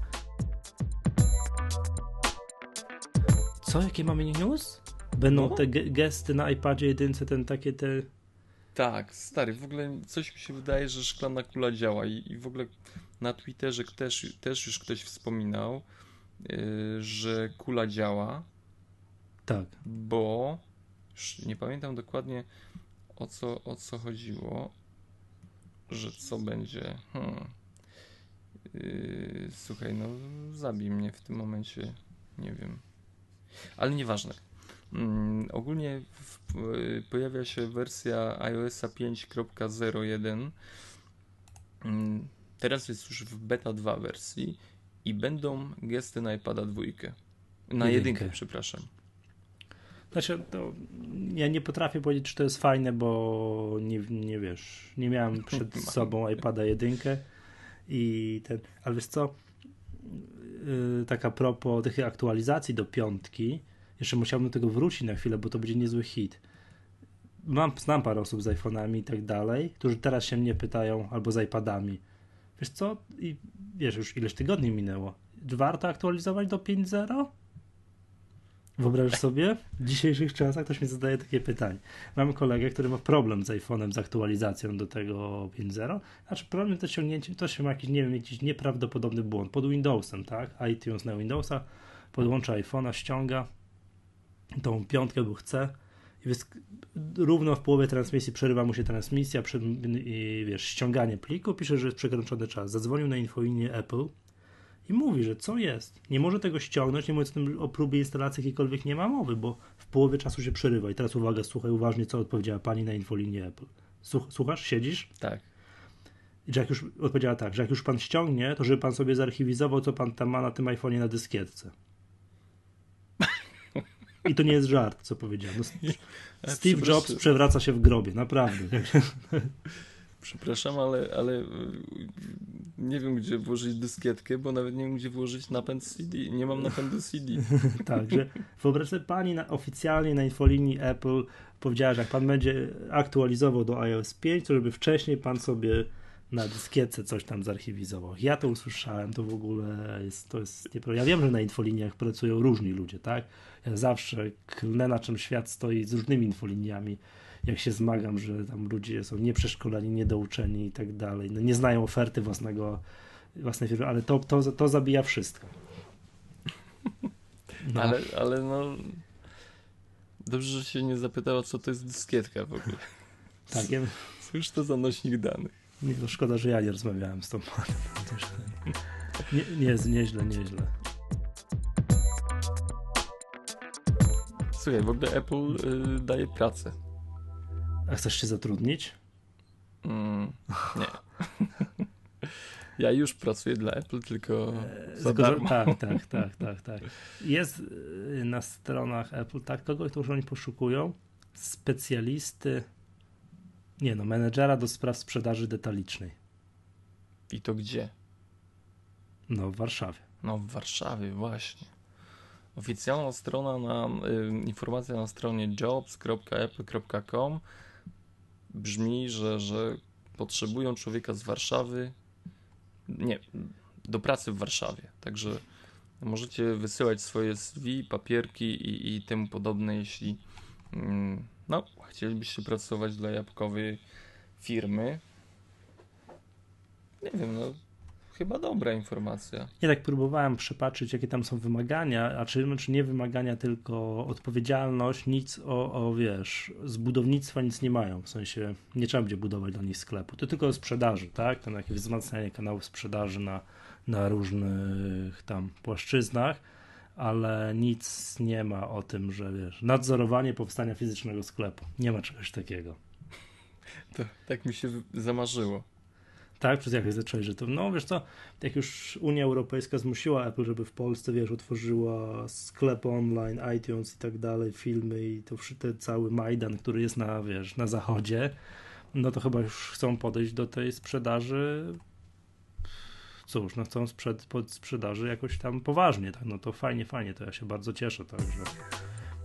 Co, jakie mamy news? Będą no. te gesty na iPadzie jedynce, ten takie te tak, stary, w ogóle coś mi się wydaje, że szklana kula działa i, i w ogóle na Twitterze też, też już ktoś wspominał, yy, że kula działa. Tak. Bo nie pamiętam dokładnie o co, o co chodziło, że co będzie. Hmm. Yy, słuchaj, no zabij mnie w tym momencie, nie wiem. Ale nieważne. Mm, ogólnie w, pojawia się wersja iOS 5.01. Mm, teraz jest już w beta 2 wersji i będą gesty na iPada 2. Na jedynkę, przepraszam. Znaczy, to ja nie potrafię powiedzieć, czy to jest fajne, bo nie, nie wiesz, nie miałem przed sobą iPada jedynkę i ten, ale wiesz co, yy, tak a propos tych aktualizacji do piątki, jeszcze musiałbym do tego wrócić na chwilę, bo to będzie niezły hit. Mam, znam parę osób z iPhone'ami i tak dalej, którzy teraz się mnie pytają, albo z iPadami. Wiesz co? I wiesz, już ileś tygodni minęło. Warto aktualizować do 5.0? Wyobraź sobie, w dzisiejszych czasach ktoś mi zadaje takie pytanie. Mam kolegę, który ma problem z iPhone'em, z aktualizacją do tego 5.0. Znaczy problem to ściągnięcie, to się ma jakiś, nie wiem, jakiś nieprawdopodobny błąd pod Windowsem, tak? iTunes na Windowsa, podłącza iPhone'a, ściąga, tą piątkę, bo chce i wysk- równo w połowie transmisji przerywa mu się transmisja przy, i wiesz, ściąganie pliku, pisze, że jest przekroczony czas. Zadzwonił na infolinię Apple i mówi, że co jest. Nie może tego ściągnąć, nie mówiąc o, tym, o próbie instalacji jakiejkolwiek nie ma mowy, bo w połowie czasu się przerywa. I teraz uwaga, słuchaj uważnie, co odpowiedziała pani na infolinię Apple. Słuchasz? Siedzisz? Tak. I Jack już odpowiedziała tak, że jak już pan ściągnie, to żeby pan sobie zarchiwizował, co pan tam ma na tym iPhone'ie na dyskietce. I to nie jest żart, co powiedziałem. No, Steve Jobs przewraca się w grobie, naprawdę. Przepraszam, ale, ale y, nie wiem, gdzie włożyć dyskietkę, bo nawet nie wiem, gdzie włożyć napęd CD. Nie mam napędu CD. tak, że wyobraź sobie, pani na, oficjalnie na infolinii Apple powiedziała, że jak pan będzie aktualizował do iOS 5, to żeby wcześniej pan sobie na dyskietce coś tam zarchiwizował. Ja to usłyszałem, to w ogóle jest, to jest nieprawda. Ja wiem, że na infoliniach pracują różni ludzie, tak? Ja zawsze klnę na czym świat stoi z różnymi infoliniami, jak się zmagam, że tam ludzie są nieprzeszkoleni, niedouczeni i tak dalej. No, nie znają oferty własnego, własnej firmy, ale to, to, to zabija wszystko. No. Ale, ale no... Dobrze, że się nie zapytała, co to jest dyskietka w ogóle. Tak, ja... Cóż to za nośnik danych? Nie, to szkoda, że ja nie rozmawiałem z tą panem. Nie, nie, nieźle, nieźle. Słuchaj, w ogóle Apple y, daje pracę. A chcesz się zatrudnić? Mm, nie. ja już pracuję dla Apple, tylko e, za darmo. Tak, tak, tak, tak, tak. Jest y, na stronach Apple tak kogoś, którzy oni poszukują specjalisty nie no, menedżera do spraw sprzedaży detalicznej. I to gdzie? No, w Warszawie. No, w Warszawie, właśnie. Oficjalna strona na y, informacja na stronie jobs.apple.com brzmi, że, że potrzebują człowieka z Warszawy. Nie, do pracy w Warszawie. Także możecie wysyłać swoje CV, papierki i, i temu podobne, jeśli mm, no, chcielibyście pracować dla jabłkowej firmy. Nie wiem, no chyba dobra informacja. Ja tak próbowałem przepatrzyć, jakie tam są wymagania, a czy, czy nie wymagania, tylko odpowiedzialność, nic o, o, wiesz, z budownictwa nic nie mają, w sensie nie trzeba będzie budować dla nich sklepu, to tylko sprzedaży, tak, tam jakieś wzmacnianie kanałów sprzedaży na, na różnych tam płaszczyznach, ale nic nie ma o tym, że wiesz, nadzorowanie powstania fizycznego sklepu. Nie ma czegoś takiego. To tak mi się zamarzyło. Tak, przez jak zacząłeś, że to, no wiesz co, jak już Unia Europejska zmusiła Apple, żeby w Polsce, wiesz, otworzyła sklep online, iTunes i tak dalej, filmy i to ten cały Majdan, który jest na, wiesz, na zachodzie, no to chyba już chcą podejść do tej sprzedaży cóż, no chcą sprzed, pod sprzedaży jakoś tam poważnie, tak, no to fajnie, fajnie, to ja się bardzo cieszę, także.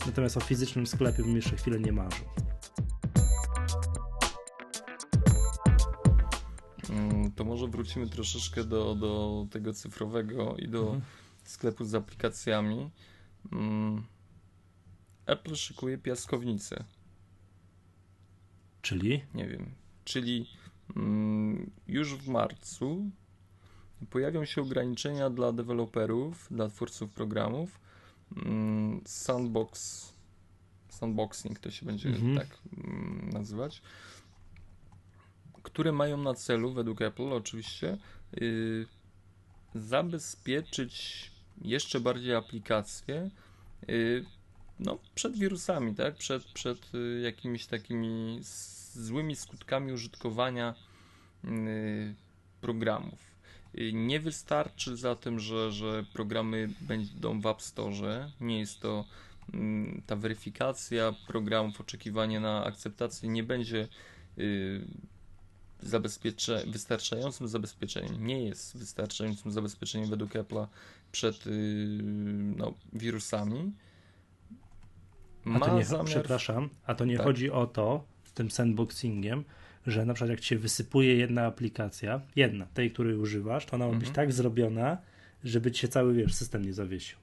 Natomiast o fizycznym sklepie bym jeszcze chwilę nie marzył. To może wrócimy troszeczkę do, do tego cyfrowego i do mhm. sklepu z aplikacjami. Mm, Apple szykuje piaskownicę. Czyli? Nie wiem. Czyli mm, już w marcu pojawią się ograniczenia dla deweloperów, dla twórców programów. Mm, sandbox, sandboxing to się będzie mhm. tak mm, nazywać, które mają na celu, według Apple oczywiście, yy, zabezpieczyć jeszcze bardziej aplikacje yy, no, przed wirusami, tak? przed, przed yy, jakimiś takimi złymi skutkami użytkowania y, programów. Nie wystarczy zatem, że, że programy będą w App Store. Nie jest to mm, ta weryfikacja programów, oczekiwanie na akceptację nie będzie y, zabezpiecze, wystarczającym zabezpieczeniem. Nie jest wystarczającym zabezpieczeniem według Apple'a przed y, no, wirusami. Ma a to nie, zamiar... Przepraszam, a to nie tak. chodzi o to z tym sandboxingiem, że na przykład jak ci się wysypuje jedna aplikacja, jedna, tej, której używasz, to ona ma być mhm. tak zrobiona, żeby ci się cały, wiesz, system nie zawiesił.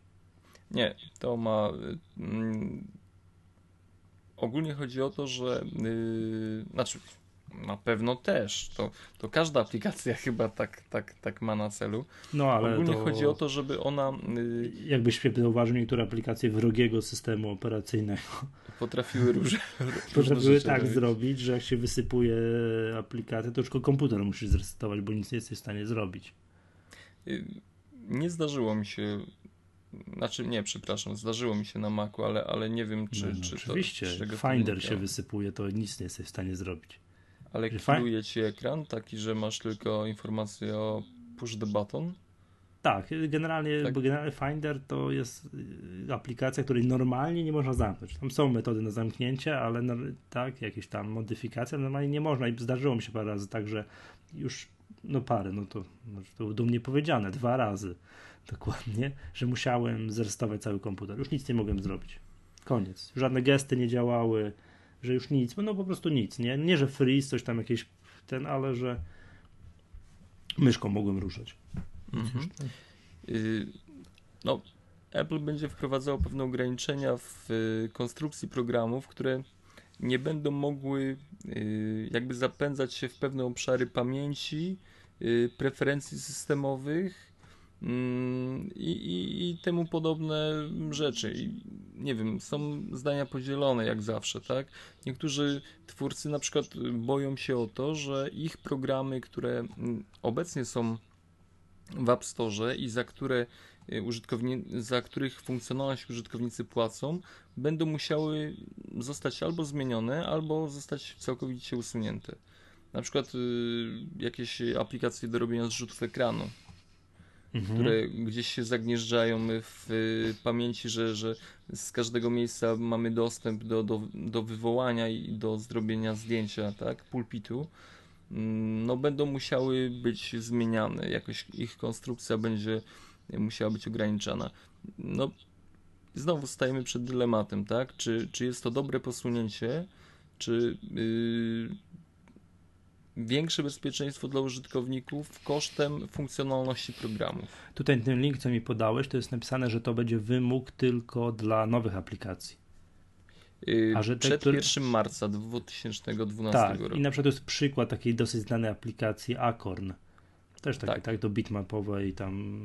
Nie, to ma... Mm, ogólnie chodzi o to, że yy, znaczy Na pewno też. To, to każda aplikacja chyba tak, tak, tak ma na celu. No ale Ogólnie to... chodzi o to, żeby ona. Yy, Jakbyś zauważył, niektóre aplikacje wrogiego systemu operacyjnego potrafiły różne. potrafiły tak robić. zrobić, że jak się wysypuje aplikację, to już tylko komputer musisz zresetować, bo nic nie jesteś w stanie zrobić. Yy, nie zdarzyło mi się znaczy nie, przepraszam, zdarzyło mi się na Macu, ale, ale nie wiem, czy, no, no, czy oczywiście. to. Oczywiście, Finder się wysypuje, to nic nie jesteś w stanie zrobić. Ale kieruje ci ekran taki, że masz tylko informację o push the button? Tak, generalnie, tak. generalnie Finder to jest y, aplikacja, której normalnie nie można zamknąć. Tam są metody na zamknięcie, ale no, tak, jakieś tam modyfikacje, normalnie nie można i zdarzyło mi się parę razy tak, że już no parę, no to, no to dumnie powiedziane, dwa razy dokładnie, że musiałem zrestować cały komputer. Już nic nie mogłem zrobić. Koniec. Żadne gesty nie działały, że już nic, no po prostu nic, nie? Nie, że freeze, coś tam jakieś ten, ale że myszką mogłem ruszać. Mhm. Y, no, Apple będzie wprowadzało pewne ograniczenia w y, konstrukcji programów, które nie będą mogły y, jakby zapędzać się w pewne obszary pamięci, preferencji systemowych i, i, i, temu podobne rzeczy. I, nie wiem, są zdania podzielone jak zawsze, tak? Niektórzy twórcy na przykład boją się o to, że ich programy, które mm, obecnie są w App Store i za które y, użytkowni- za których funkcjonalność użytkownicy płacą, będą musiały zostać albo zmienione, albo zostać całkowicie usunięte. Na przykład y, jakieś aplikacje do robienia zrzutów ekranu, mhm. które gdzieś się zagnieżdżają w y, pamięci, że, że z każdego miejsca mamy dostęp do, do, do wywołania i do zrobienia zdjęcia, tak, pulpitu Mm, no będą musiały być zmieniane, jakoś ich konstrukcja będzie musiała być ograniczana. No znowu stajemy przed dylematem, tak? Czy, czy jest to dobre posunięcie, czy yy, większe bezpieczeństwo dla użytkowników kosztem funkcjonalności programów. Tutaj ten link, co mi podałeś, to jest napisane, że to będzie wymóg tylko dla nowych aplikacji. Yy, A że przed który... 1 marca 2012 tak, roku. I na przykład jest przykład takiej dosyć znanej aplikacji Acorn. Też takie, tak, tak do bitmapowej tam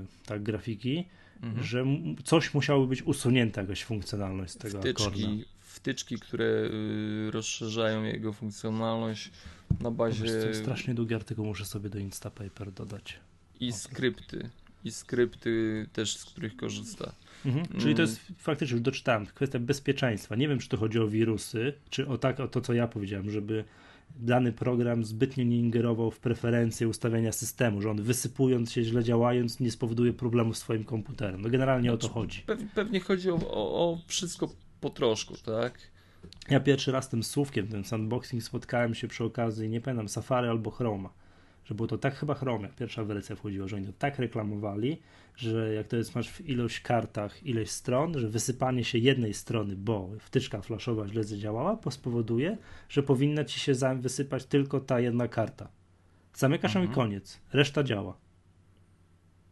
yy, tak grafiki, mhm. że coś musiało być usunięte, jakaś funkcjonalność z tego wtyczki, Acorna. Wtyczki, które yy, rozszerzają jego funkcjonalność na bazie... Wiesz, strasznie długi artykuł muszę sobie do Instapaper dodać. I skrypty. I skrypty też, z których korzysta. Mhm. Czyli to jest faktycznie, już doczytałem, kwestia bezpieczeństwa. Nie wiem, czy to chodzi o wirusy, czy o, tak, o to, co ja powiedziałem, żeby dany program zbytnio nie ingerował w preferencje ustawiania systemu, że on wysypując się, źle działając, nie spowoduje problemu z swoim komputerem. No generalnie znaczy, o to chodzi. Pewnie chodzi o, o, o wszystko po troszku, tak? Ja pierwszy raz tym słówkiem, ten sandboxing spotkałem się przy okazji, nie pamiętam, Safari albo Chroma że było to tak chyba Chrome, pierwsza wersja wchodziła, że oni to tak reklamowali, że jak to jest, masz w ilość kartach ileś stron, że wysypanie się jednej strony, bo wtyczka flashowa źle zadziałała, spowoduje, że powinna ci się wysypać tylko ta jedna karta. Zamykasz ją i mhm. koniec, reszta działa.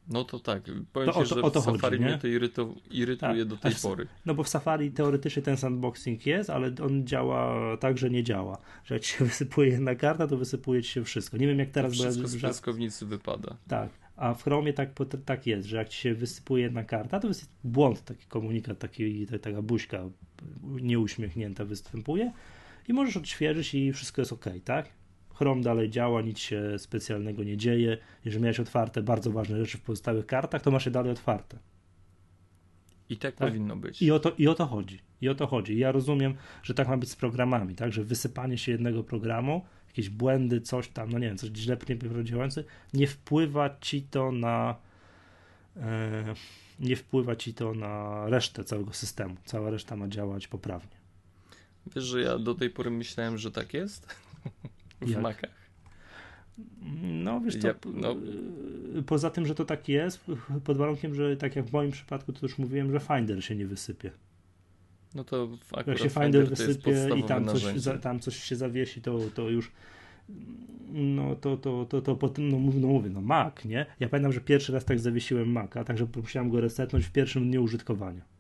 No to tak, powiem to ci, że o to Safari chodzi, mnie to iryto, irytuje tak, do tej pory. No bo w Safari teoretycznie ten sandboxing jest, ale on działa tak, że nie działa. Że jak się wysypuje jedna karta, to wysypuje ci się wszystko. Nie wiem jak teraz... To wszystko z piaskownicy wypada. Tak, a w Chromie tak, tak jest, że jak ci się wysypuje jedna karta, to jest błąd, taki komunikat, taki, taka buźka nieuśmiechnięta występuje i możesz odświeżyć i wszystko jest ok, tak? Chrome dalej działa, nic się specjalnego nie dzieje. Jeżeli miałeś otwarte bardzo ważne rzeczy w pozostałych kartach, to masz je dalej otwarte. I tak, tak, powinno być. I o, to, I o to chodzi. I o to chodzi. Ja rozumiem, że tak ma być z programami, tak? Że wysypanie się jednego programu, jakieś błędy, coś tam, no nie wiem, coś źle działające, nie wpływa ci to na e, nie wpływa ci to na resztę całego systemu. Cała reszta ma działać poprawnie. Wiesz, że ja do tej pory myślałem, że tak jest? w Jak? Macach. No wiesz co, ja, no. Y, poza tym, że to tak jest, pod warunkiem, że tak jak w moim przypadku, to już mówiłem, że Finder się nie wysypie. No to Jak się Finder wysypie i tam coś, za, tam coś się zawiesi, to, to już no to, to, to, to potem, no, no mówię, no Mac, nie? Ja pamiętam, że pierwszy raz tak zawiesiłem Maca, także musiałem go resetnąć w pierwszym dniu użytkowania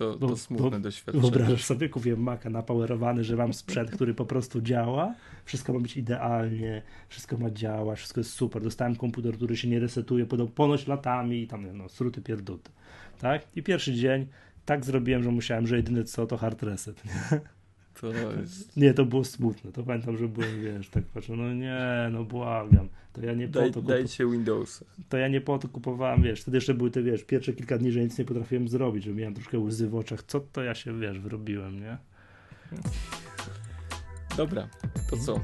to, to smutne bo, doświadczenie. Wyobrażasz sobie, kupiłem Maca napowerowany, że mam sprzęt, który po prostu działa, wszystko ma być idealnie, wszystko ma działać, wszystko jest super. Dostałem komputer, który się nie resetuje ponoć latami i tam, no, sruty pierduty. Tak? I pierwszy dzień tak zrobiłem, że musiałem, że jedyne co to hard reset. Nie? To jest... Nie, to było smutne. To pamiętam, że byłem, wiesz, tak patrzę, no nie, no błagam. To ja nie po Daj, to Dajcie Windowsa. To ja nie po to kupowałem, wiesz, wtedy jeszcze były te, wiesz, pierwsze kilka dni, że nic nie potrafiłem zrobić, że miałem troszkę łzy w oczach. Co to ja się, wiesz, wyrobiłem, nie? Dobra, to co?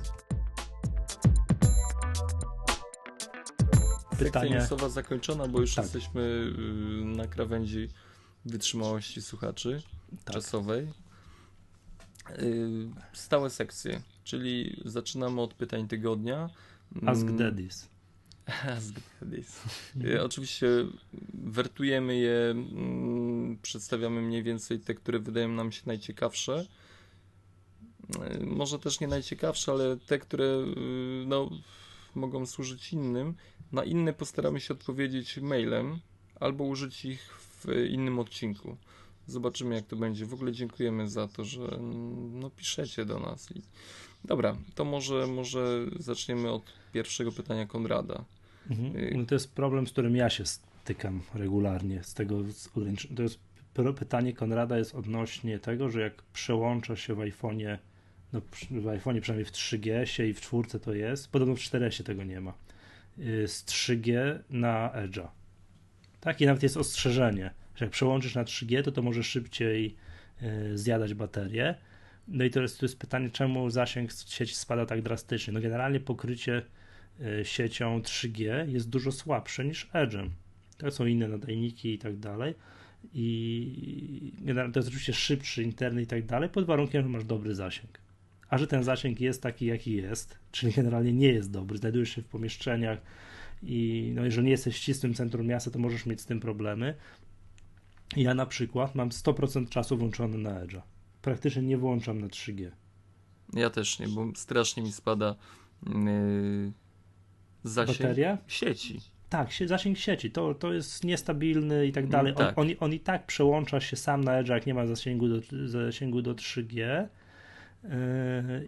Pytanie. Sekcja zakończona, bo już tak. jesteśmy y, na krawędzi wytrzymałości słuchaczy tak. czasowej. Y, stałe sekcje, czyli zaczynamy od pytań tygodnia. Ask mm. Daddies. Ask Daddies. Y, oczywiście wertujemy je, mm, przedstawiamy mniej więcej te, które wydają nam się najciekawsze. Y, może też nie najciekawsze, ale te, które no, mogą służyć innym. Na inne postaramy się odpowiedzieć mailem albo użyć ich w innym odcinku. Zobaczymy, jak to będzie. W ogóle dziękujemy za to, że mm, no, piszecie do nas. I... Dobra, to może, może zaczniemy od pierwszego pytania Konrada. Mhm. Y- no to jest problem, z którym ja się stykam regularnie. Z tego to jest pytanie Konrada jest odnośnie tego, że jak przełącza się w iPhone'ie, no w iPhone'ie przynajmniej w 3G się i w czwórce to jest, podobno w 4S tego nie ma, y, z 3G na Edge'a. Tak, i nawet jest ostrzeżenie że jak przełączysz na 3G, to to może szybciej e, zjadać baterię. No i to jest, jest pytanie, czemu zasięg sieci spada tak drastycznie. No generalnie pokrycie e, siecią 3G jest dużo słabsze niż Edge'em. To są inne nadajniki i tak dalej. I generalnie to jest oczywiście szybszy internet i tak dalej, pod warunkiem, że masz dobry zasięg. A że ten zasięg jest taki, jaki jest, czyli generalnie nie jest dobry, znajdujesz się w pomieszczeniach i no jeżeli nie jesteś w ścisłym centrum miasta, to możesz mieć z tym problemy, ja na przykład mam 100% czasu włączony na Edge'a. Praktycznie nie włączam na 3G. Ja też nie, bo strasznie mi spada yy, zasięg Bateria? sieci. Tak, zasięg sieci, to, to jest niestabilny i tak dalej. On, tak. on, on, i tak przełącza się sam na Edge, jak nie ma zasięgu do, zasięgu do 3G. Yy,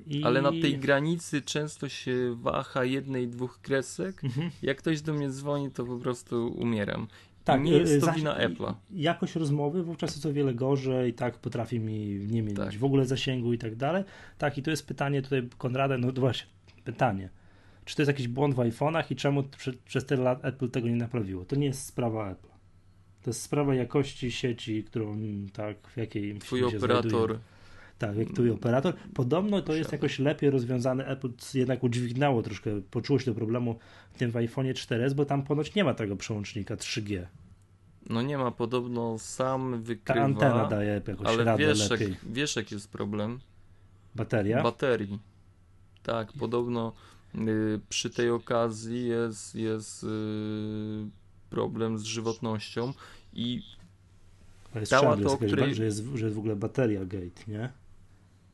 I... Ale na tej granicy często się waha jednej, dwóch kresek. Mhm. Jak ktoś do mnie dzwoni, to po prostu umieram. Tak, nie jest to wina Apple'a. Jakość rozmowy wówczas jest o wiele gorzej, tak potrafi mi nie mieć tak. w ogóle zasięgu i tak dalej. Tak, i to jest pytanie tutaj Konrada, no właśnie, pytanie. Czy to jest jakiś błąd w iPhone'ach i czemu prze, przez tyle lat Apple tego nie naprawiło? To nie jest sprawa Apple. To jest sprawa jakości sieci, którą tak, w jakiej Twój operator znajduje. Tak, jak twój operator. Podobno to jest jakoś lepiej rozwiązane. Apple jednak udźwignęło troszkę, poczuło się do problemu w tym w iPhone 4S, bo tam ponoć nie ma tego przełącznika 3G. No nie ma, podobno sam wykrywa. Ta antena daje jakoś ale radę wiesz, lepiej. Jak, wiesz, jaki jest problem? Bateria? Baterii. Tak, podobno y, przy tej okazji jest, jest y, problem z żywotnością i to dała to, której... że, jest, że jest w ogóle bateria gate, nie?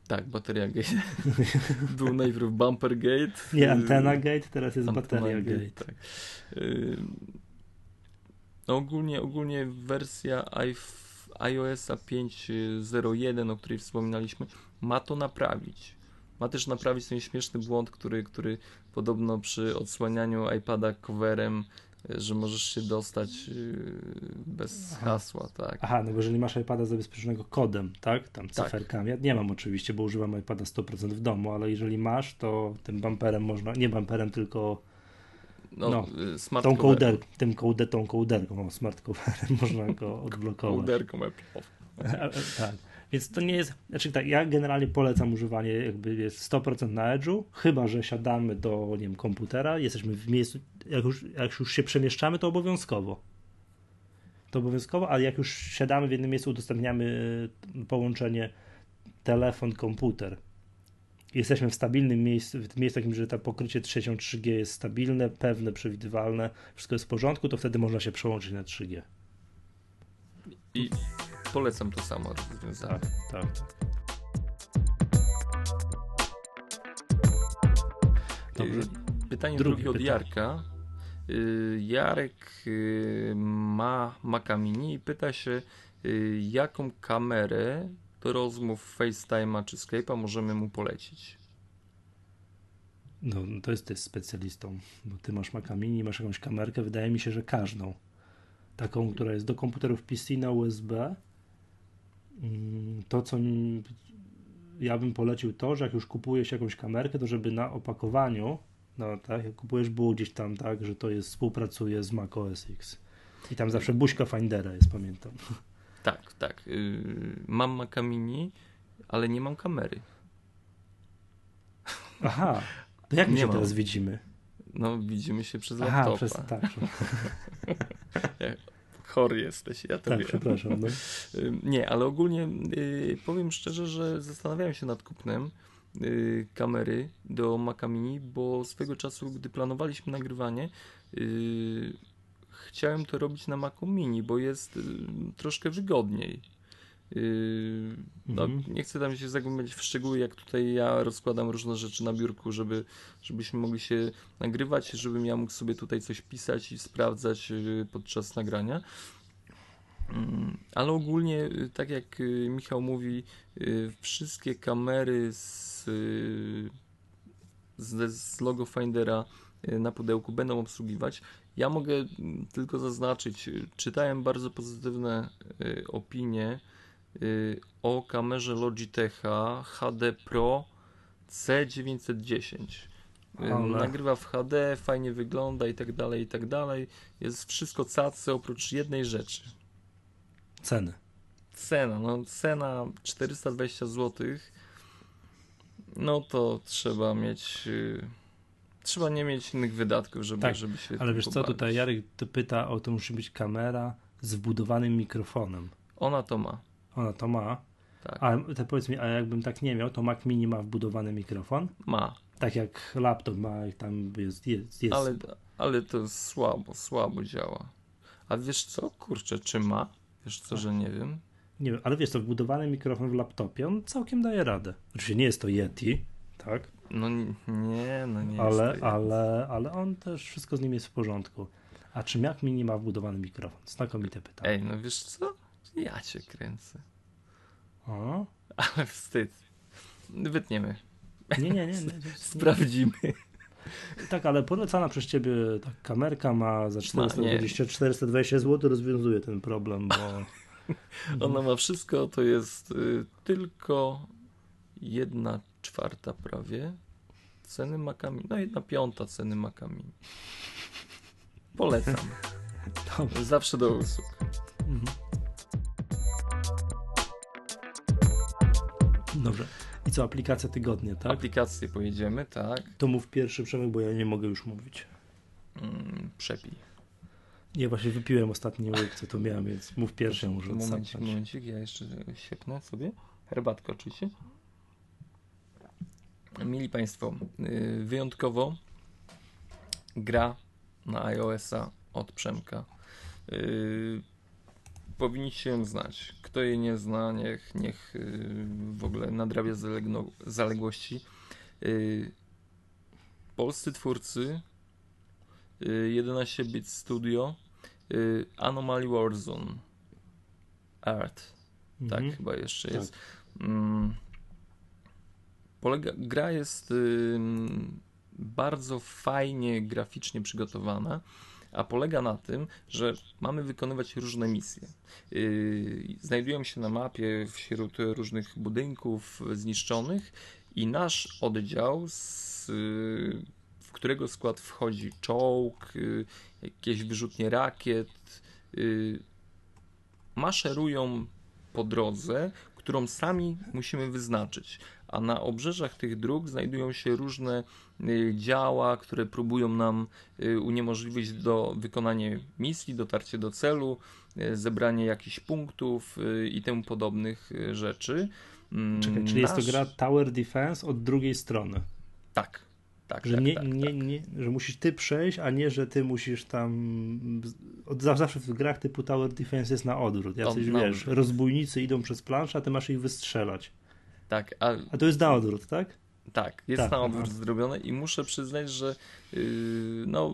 Tak, bateria gate. Był najpierw bumper gate. Nie, antena gate, teraz jest bateria gate. gate. Tak. Y, no ogólnie, ogólnie wersja iOSa 5.01, o której wspominaliśmy, ma to naprawić. Ma też naprawić ten śmieszny błąd, który, który podobno przy odsłanianiu iPada coverem że możesz się dostać yy, bez Aha. hasła, tak. Aha, no bo jeżeli masz iPada zabezpieczonego kodem, tak, tam tak. cyferkami, ja nie mam oczywiście, bo używam iPada 100% w domu, ale jeżeli masz, to tym bumperem można, nie bumperem, tylko no, no y, smart tą kołder, tym kołder, tą kołderką, smart coverem można go odblokować. Kołderką Apple. tak. Więc to nie jest, znaczy tak, ja generalnie polecam używanie jakby jest 100% na Edge'u, chyba, że siadamy do, nie wiem, komputera, jesteśmy w miejscu, jak już, jak już się przemieszczamy, to obowiązkowo. To obowiązkowo, ale jak już siadamy w jednym miejscu, udostępniamy połączenie telefon, komputer. Jesteśmy w stabilnym miejscu, w miejscu takim, że to pokrycie trzecią 3G jest stabilne, pewne, przewidywalne, wszystko jest w porządku, to wtedy można się przełączyć na 3G. I polecam to samo rozwiązanie. Tak, tak. Dobrze. Pytanie drugie, drugie od pytanie. Jarka. Y, Jarek y, ma Maca Mini i pyta się, y, jaką kamerę do rozmów FaceTime'a czy Skype'a możemy mu polecić? No, to jest ty specjalistą, bo ty masz Maca Mini, masz jakąś kamerkę, wydaje mi się, że każdą. Taką, która jest do komputerów PC na USB. Mm, to, co ja bym polecił to, że jak już kupujesz jakąś kamerkę, to żeby na opakowaniu, no tak, jak kupujesz było gdzieś tam tak, że to jest, współpracuje z Mac OS X. I tam zawsze buźka Findera jest, pamiętam. Tak, tak. Yy, mam Maca Mini, ale nie mam kamery. Aha, to jak my się mam. teraz widzimy? No, widzimy się przez Aha, laptopa. Przez, tak. Chory jesteś, ja to tak, wiem. przepraszam. No. Nie, ale ogólnie yy, powiem szczerze, że zastanawiałem się nad kupnem yy, kamery do Maca Mini, bo swego czasu, gdy planowaliśmy nagrywanie, yy, chciałem to robić na Macu Mini, bo jest y, troszkę wygodniej. Yy, no, mhm. Nie chcę tam się zagłębiać w szczegóły, jak tutaj ja rozkładam różne rzeczy na biurku, żeby, żebyśmy mogli się nagrywać, żebym ja mógł sobie tutaj coś pisać i sprawdzać y, podczas nagrania. Mm, ale ogólnie, y, tak jak Michał mówi, wszystkie kamery z, z, logo Findera na pudełku będą obsługiwać. Ja mogę mm, tylko zaznaczyć, y, czytałem bardzo pozytywne y, opinie y, o kamerze Logitecha HD Pro C910. Ale. Nagrywa w HD, fajnie wygląda i tak dalej, i tak dalej. Jest wszystko cacy oprócz jednej rzeczy. Ceny. Cena, no cena 420 zł. No to trzeba mieć Trzeba nie mieć innych wydatków, żeby, tak, żeby się. Ale wiesz co, tutaj Jarek pyta o to, musi być kamera z wbudowanym mikrofonem. Ona to ma. Ona to ma. Tak. A to powiedz mi, a jakbym tak nie miał, to Mac Mini ma wbudowany mikrofon? Ma. Tak jak laptop ma, tam jest. jest, jest. Ale, ale to słabo, słabo działa. A wiesz co, kurczę, czy ma? Wiesz co, że nie wiem. Nie wiem, ale wiesz, to wbudowany mikrofon w laptopie, on całkiem daje radę. Oczywiście nie jest to Yeti, tak? No nie, no nie. Ale, ale, ale on też wszystko z nim jest w porządku. A czy Mac Mini ma wbudowany mikrofon? Znakomite pytanie. Ej, no wiesz co? Ja cię kręcę. O? Ale wstyd. Wytniemy. Nie, nie, nie. nie, Sprawdzimy. Tak, ale polecana przez ciebie tak, kamerka ma za 420, 420 zł rozwiązuje ten problem, bo... Ona ma wszystko, to jest y, tylko jedna czwarta prawie ceny makami, no jedna piąta ceny makami. Polecam. Dobrze. Zawsze do usług. Mhm. Dobrze. I co, aplikacja tygodnia, tak? Aplikacje pojedziemy, tak. To mów pierwszy Przemek, bo ja nie mogę już mówić. Mm, przepij. Nie, właśnie wypiłem ostatnie łykce, to miałem, więc mów pierwszy, może Momencik, momencik, ja jeszcze siepnę sobie. Herbatkę oczywiście. Mili Państwo, y, wyjątkowo gra na iOS-a od Przemka. Y, powinniście ją znać. Kto jej nie zna, niech, niech y, w ogóle nadrabia zaległości. Polscy twórcy 11-bit studio Anomaly Warzone Art. Tak, mhm. chyba jeszcze tak. jest. Mm, Polega, gra jest y, bardzo fajnie graficznie przygotowana, a polega na tym, że mamy wykonywać różne misje. Yy, znajdują się na mapie wśród różnych budynków zniszczonych i nasz oddział, z, yy, w którego skład wchodzi czołg, yy, jakieś wyrzutnie rakiet, y, maszerują po drodze, którą sami musimy wyznaczyć a na obrzeżach tych dróg znajdują się różne y, działa, które próbują nam y, uniemożliwić do wykonania misji, dotarcie do celu, y, zebranie jakichś punktów i temu podobnych rzeczy. Mm, Czekaj, czyli Nasz... jest to gra Tower Defense od drugiej strony. Tak. Tak, że, tak, nie, tak, nie, tak. Nie, że musisz ty przejść, a nie, że ty musisz tam. Od zawsze w grach typu Tower Defense jest na odwrót. Jacyś, On, wiesz, rozbójnicy idą przez planszę, a ty masz ich wystrzelać. Tak, a... a to jest na odwrót, tak? Tak, jest tak, na odwrót zrobione i muszę przyznać, że yy, no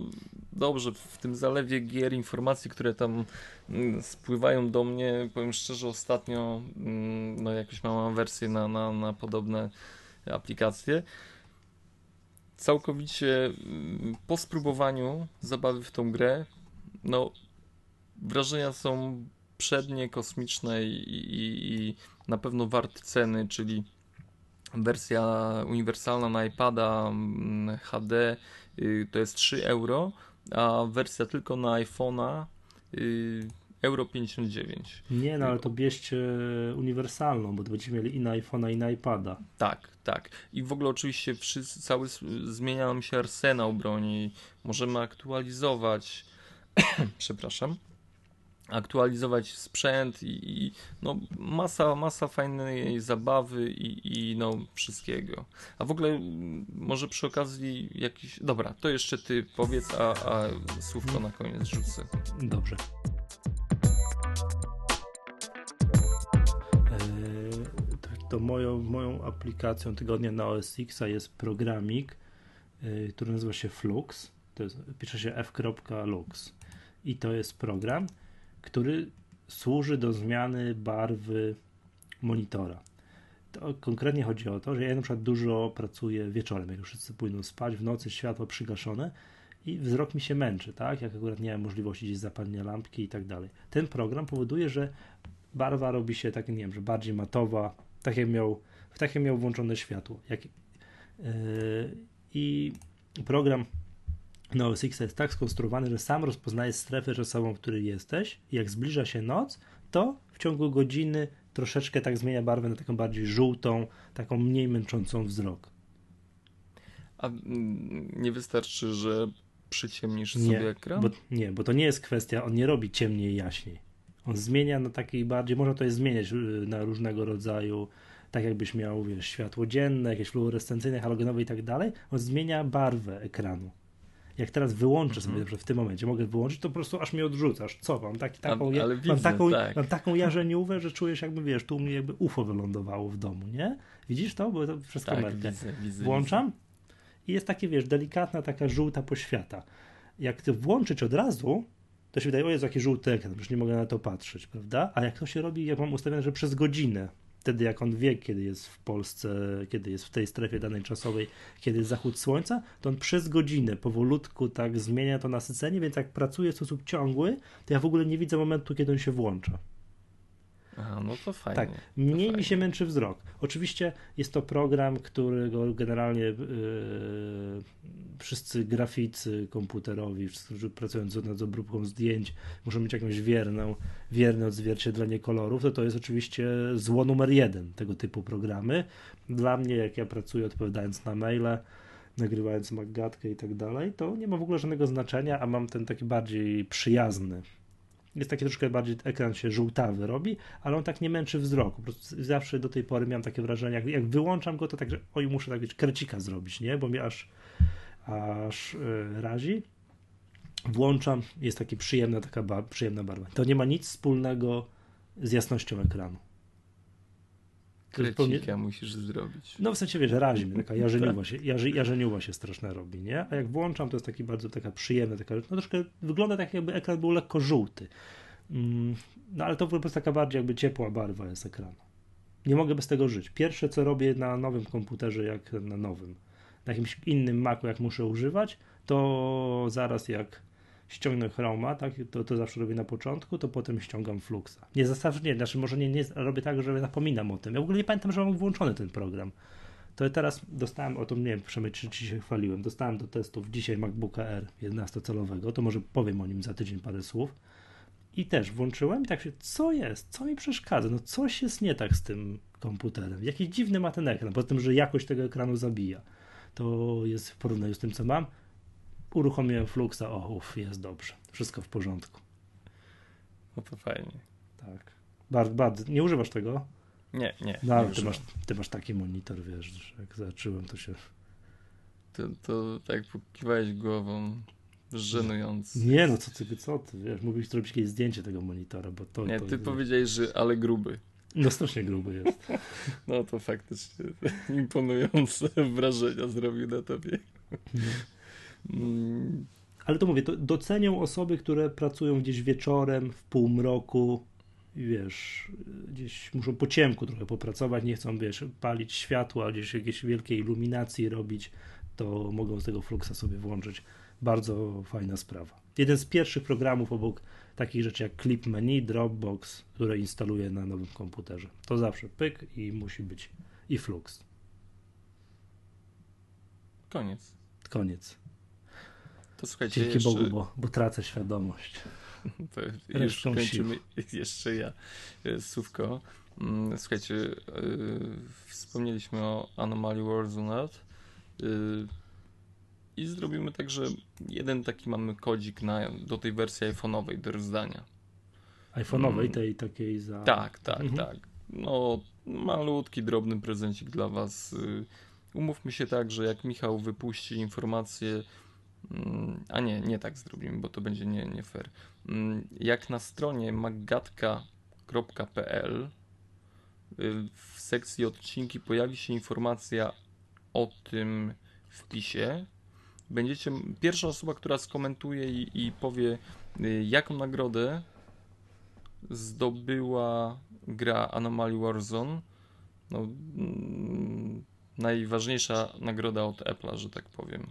dobrze, w tym zalewie gier, informacji, które tam yy, spływają do mnie, powiem szczerze, ostatnio yy, no jakoś mam wersję na, na, na podobne aplikacje. Całkowicie mm, po spróbowaniu zabawy w tą grę, no wrażenia są przednie, kosmiczne i, i, i na pewno wart ceny, czyli wersja uniwersalna na iPada mm, HD y, to jest 3 euro, a wersja tylko na iPhone'a y, euro 59. Nie, no ale to bierzcie uniwersalną, bo to będziecie mieli i na iPhone'a i na iPada. Tak, tak. I w ogóle oczywiście wszyscy, cały zmienia nam się arsenał broni. Możemy aktualizować przepraszam aktualizować sprzęt i, i, no, masa, masa fajnej zabawy i, i no, wszystkiego. A w ogóle może przy okazji jakiś... Dobra, to jeszcze ty powiedz, a, a słówko na koniec rzucę. Dobrze. E, tak, to moją, moją aplikacją tygodnia na OS X jest programik, e, który nazywa się Flux. To jest, pisze się f.lux. I to jest program, który służy do zmiany barwy monitora. To konkretnie chodzi o to, że ja na przykład dużo pracuję wieczorem, jak już wszyscy pójdą spać, w nocy światło przygaszone i wzrok mi się męczy, tak? Jak akurat nie mam możliwości gdzieś zapalenia lampki i tak dalej. Ten program powoduje, że barwa robi się tak, nie wiem, że bardziej matowa, tak jak miał, tak jak miał włączone światło. Jak, yy, I program OS X jest tak skonstruowany, że sam rozpoznaje strefę czasową, w której jesteś. I jak zbliża się noc, to w ciągu godziny troszeczkę tak zmienia barwę na taką bardziej żółtą, taką mniej męczącą wzrok. A nie wystarczy, że przyciemnisz nie, sobie ekran? Bo, nie, bo to nie jest kwestia, on nie robi ciemniej jaśniej. On zmienia na takiej bardziej, można to jest zmieniać y, na różnego rodzaju, tak jakbyś miał wiesz, światło dzienne, jakieś fluorescencyjne, halogenowe i tak dalej. On zmienia barwę ekranu jak teraz wyłączę sobie mm. w tym momencie, mogę wyłączyć, to po prostu aż mnie odrzucasz. Co, mam, taki, taką, ale, ale mam, widzę, taką, tak. mam taką jarzeniówę, że czujesz jakby, wiesz, tu u mnie jakby UFO wylądowało w domu, nie? Widzisz to? Bo to przez tak, kamerkę. Widzę, widzę, Włączam widzę. i jest takie, wiesz, delikatna taka żółta poświata. Jak ty włączyć od razu, to się wydaje, o jest jaki żółty ekran, już nie mogę na to patrzeć, prawda? A jak to się robi, jak mam ustawione, że przez godzinę wtedy jak on wie, kiedy jest w Polsce, kiedy jest w tej strefie danej czasowej, kiedy jest zachód słońca, to on przez godzinę powolutku tak zmienia to nasycenie, więc jak pracuje w sposób ciągły, to ja w ogóle nie widzę momentu, kiedy on się włącza. Aha, no to fajnie. Tak, mniej mi się męczy wzrok. Oczywiście jest to program, którego generalnie yy, wszyscy graficy komputerowi, wszyscy, którzy pracują nad obróbką zdjęć, muszą mieć jakąś wierną, wierne odzwierciedlenie kolorów, to to jest oczywiście zło numer jeden tego typu programy. Dla mnie, jak ja pracuję odpowiadając na maile, nagrywając magatkę i tak dalej, to nie ma w ogóle żadnego znaczenia, a mam ten taki bardziej przyjazny jest taki troszkę bardziej, ekran się żółtawy robi, ale on tak nie męczy wzroku. Po prostu zawsze do tej pory miałem takie wrażenie, jak, jak wyłączam go, to tak, że oj, muszę tak wiesz, krecika zrobić, nie? Bo mnie aż, aż yy, razi. Włączam, jest taki przyjemna, taka przyjemna barwa. To nie ma nic wspólnego z jasnością ekranu. Krecika musisz zrobić. No w sensie, wiesz, mnie, taka jarzeniuwa się, jarzy, jarzeniuwa się straszna robi, nie? A jak włączam, to jest taki bardzo taka przyjemna, taka, no troszkę wygląda tak, jakby ekran był lekko żółty. Mm, no ale to po prostu taka bardziej jakby ciepła barwa jest ekranu. Nie mogę bez tego żyć. Pierwsze, co robię na nowym komputerze, jak na nowym, na jakimś innym Macu, jak muszę używać, to zaraz jak ściągnę Chroma, tak, to, to zawsze robię na początku, to potem ściągam Fluxa. Nie zastaw, nie, znaczy może nie, nie robię tak, że napominam o tym. Ja w ogóle nie pamiętam, że mam włączony ten program. To teraz dostałem, o to nie wiem, przynajmniej czy, czy się chwaliłem, dostałem do testów dzisiaj MacBooka R 11-calowego, to może powiem o nim za tydzień parę słów. I też włączyłem i tak się, co jest, co mi przeszkadza, no coś jest nie tak z tym komputerem, jakiś dziwny ma ten ekran, poza tym, że jakość tego ekranu zabija. To jest w porównaniu z tym, co mam, uruchomiłem Fluxa, o uf, jest dobrze, wszystko w porządku. No to fajnie. Tak. Bardzo, bardzo. Nie używasz tego? Nie, nie. No, ale ty, masz, ty masz taki monitor, wiesz, jak zobaczyłem, to się... To, to tak pokiwałeś głową, żenując. Nie, no co ty, co ty, wiesz, mógłbyś zrobić jakieś zdjęcie tego monitora, bo to... Nie, to, ty powiedziałeś, że ale gruby. No strasznie gruby jest. No to faktycznie imponujące wrażenia zrobił na tobie. Mm. Ale to mówię, to docenią osoby, które pracują gdzieś wieczorem, w półmroku, wiesz, gdzieś muszą po ciemku trochę popracować, nie chcą, wiesz, palić światła, gdzieś jakieś wielkiej iluminacji robić, to mogą z tego Fluxa sobie włączyć. Bardzo fajna sprawa. Jeden z pierwszych programów obok takich rzeczy jak Clip Menu, Dropbox, które instaluję na nowym komputerze. To zawsze pyk i musi być i Flux. Koniec. Koniec. To słuchajcie, Dzięki jeszcze... Bogu, bo, bo tracę świadomość. To już kończymy jeszcze ja e, słówko. Mm, słuchajcie, yy, wspomnieliśmy o Anomaly Warzone yy, i zrobimy tak, że jeden taki mamy kodzik na, do tej wersji iPhone'owej do rozdania. iPhone'owej, mm. tej takiej za... Tak, tak, mhm. tak. No, malutki, drobny prezencik dla was. Umówmy się tak, że jak Michał wypuści informację a nie, nie tak zrobimy, bo to będzie nie, nie fair. Mm, jak na stronie magatka.pl y, w sekcji odcinki pojawi się informacja o tym wpisie, będziecie pierwsza osoba, która skomentuje i, i powie, y, jaką nagrodę zdobyła gra Anomaly Warzone. No, mm, najważniejsza nagroda od Apple'a, że tak powiem.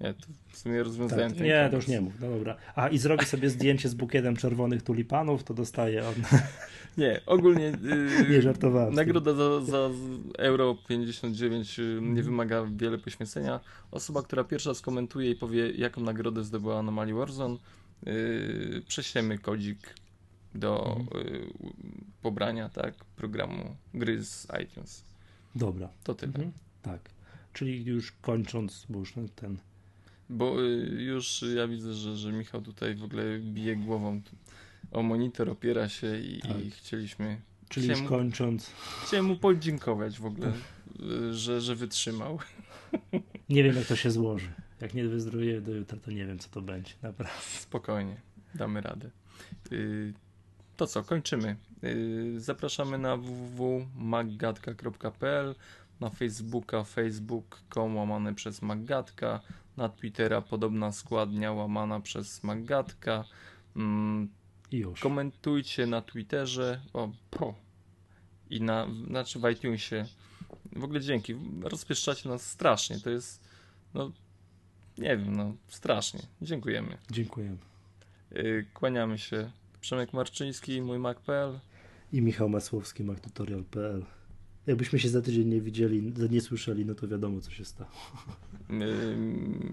Nie, to w sumie rozwiązałem tak, Nie, to już nie mów, no dobra. A i zrobi sobie zdjęcie z bukietem czerwonych tulipanów, to dostaje on. Nie, ogólnie. Yy, nie żartowałem. Nagroda za, za euro 59 yy, nie wymaga wiele poświęcenia. Osoba, która pierwsza skomentuje i powie, jaką nagrodę zdobyła Anomaly Warzone, yy, prześlemy kodzik do yy, pobrania tak, programu gry z iTunes. Dobra. To tyle. Mhm. Tak. Czyli już kończąc, bo już ten bo y, już ja widzę, że, że Michał tutaj w ogóle bije głową o monitor, opiera się i, tak. i chcieliśmy. Czyli już kończąc. Chciałem mu podziękować w ogóle, y, że, że wytrzymał. Nie wiem, jak to się złoży. Jak nie wyzdrowieje do jutra, to nie wiem, co to będzie. Naprawdę. Spokojnie, damy radę. Y, to co, kończymy. Zapraszamy na www.maggatka.pl na Facebooka facebook.com łamane przez Maggatka na Twittera podobna składnia łamana przez Magatka. Mm, Już. Komentujcie na Twitterze o, po, i na, znaczy w iTunesie. W ogóle dzięki. Rozpieszczacie nas strasznie. To jest, no, nie wiem, no, strasznie. Dziękujemy. Dziękujemy. Yy, kłaniamy się. Przemek Marczyński, mój Mac.pl i Michał Masłowski, mactutorial.pl. Jakbyśmy się za tydzień nie widzieli, nie słyszeli, no to wiadomo, co się stało.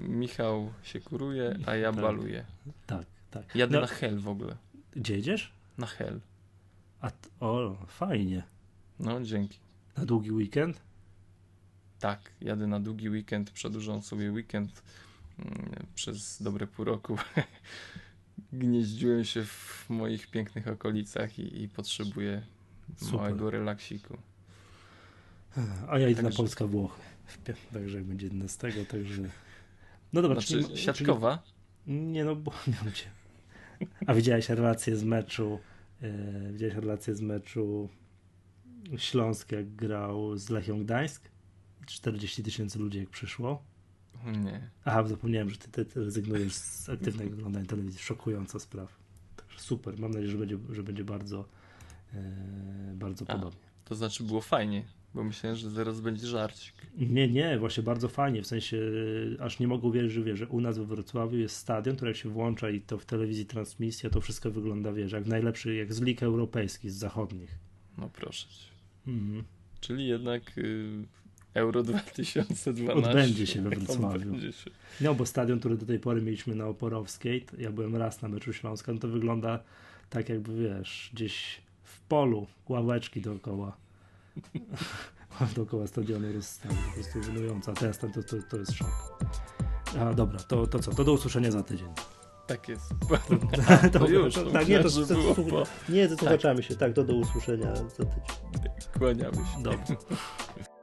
Michał się kuruje, a ja tak, baluję. Tak, tak. Jadę no, na hell w ogóle. Gdzie jedziesz? Na hell. A, o, fajnie. No, dzięki. Na długi weekend? Tak, jadę na długi weekend, przedłużam sobie weekend mm, przez dobre pół roku. Gnieździłem się w moich pięknych okolicach i, i potrzebuję Super. małego relaksiku. A ja idę także... na Polska-Włochy. Także będzie z tego, także... No dobra, znaczy, czyli, siatkowa? Czyli... Nie no, bo miałem cię. A widziałeś relację z meczu yy, widziałeś relację z meczu Śląsk jak grał z Lechią Gdańsk? 40 tysięcy ludzi jak przyszło. Nie. Aha, zapomniałem, że ty, ty, ty rezygnujesz z aktywnego oglądania telewizji. Szokująca sprawa. Także super. Mam nadzieję, że będzie, że będzie bardzo, yy, bardzo A, podobnie. To znaczy było fajnie. Bo myślałem, że zaraz będzie żarcik. Nie, nie, właśnie bardzo fajnie, w sensie aż nie mogę uwierzyć, że, wie, że u nas we Wrocławiu jest stadion, który jak się włącza i to w telewizji transmisja, to wszystko wygląda, wiesz, jak najlepszy, jak z lig europejskich, z zachodnich. No proszę cię. Mhm. Czyli jednak y, Euro 2012 odbędzie się we Wrocławiu. Się. No, bo stadion, który do tej pory mieliśmy na Oporowskiej, ja byłem raz na meczu Śląska, no to wygląda tak jakby, wiesz, gdzieś w polu, ławeczki dookoła dookoła stadionu rozstawił. Po prostu żenująca. Teraz to, to, to jest szok. A dobra, to, to co? To do usłyszenia za tydzień. Tak jest. to, to już, to, tak, nie, to, to, nie, to tak. się. Tak, to do usłyszenia za tydzień. Kłaniamy się. Dobra.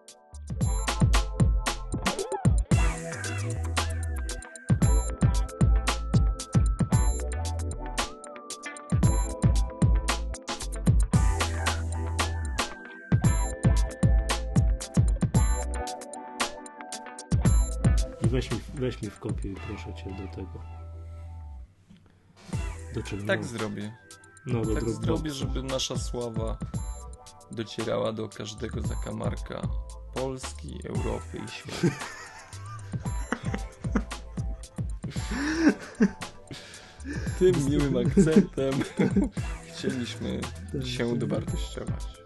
weź mi, weź mi w kopię, proszę cię, do tego. Do czego? Tak zrobię. No, do tak zrobię, żeby nasza sława docierała do każdego zakamarka Polski, Europy i świata. Tym miłym akcentem chcieliśmy się dowartościować.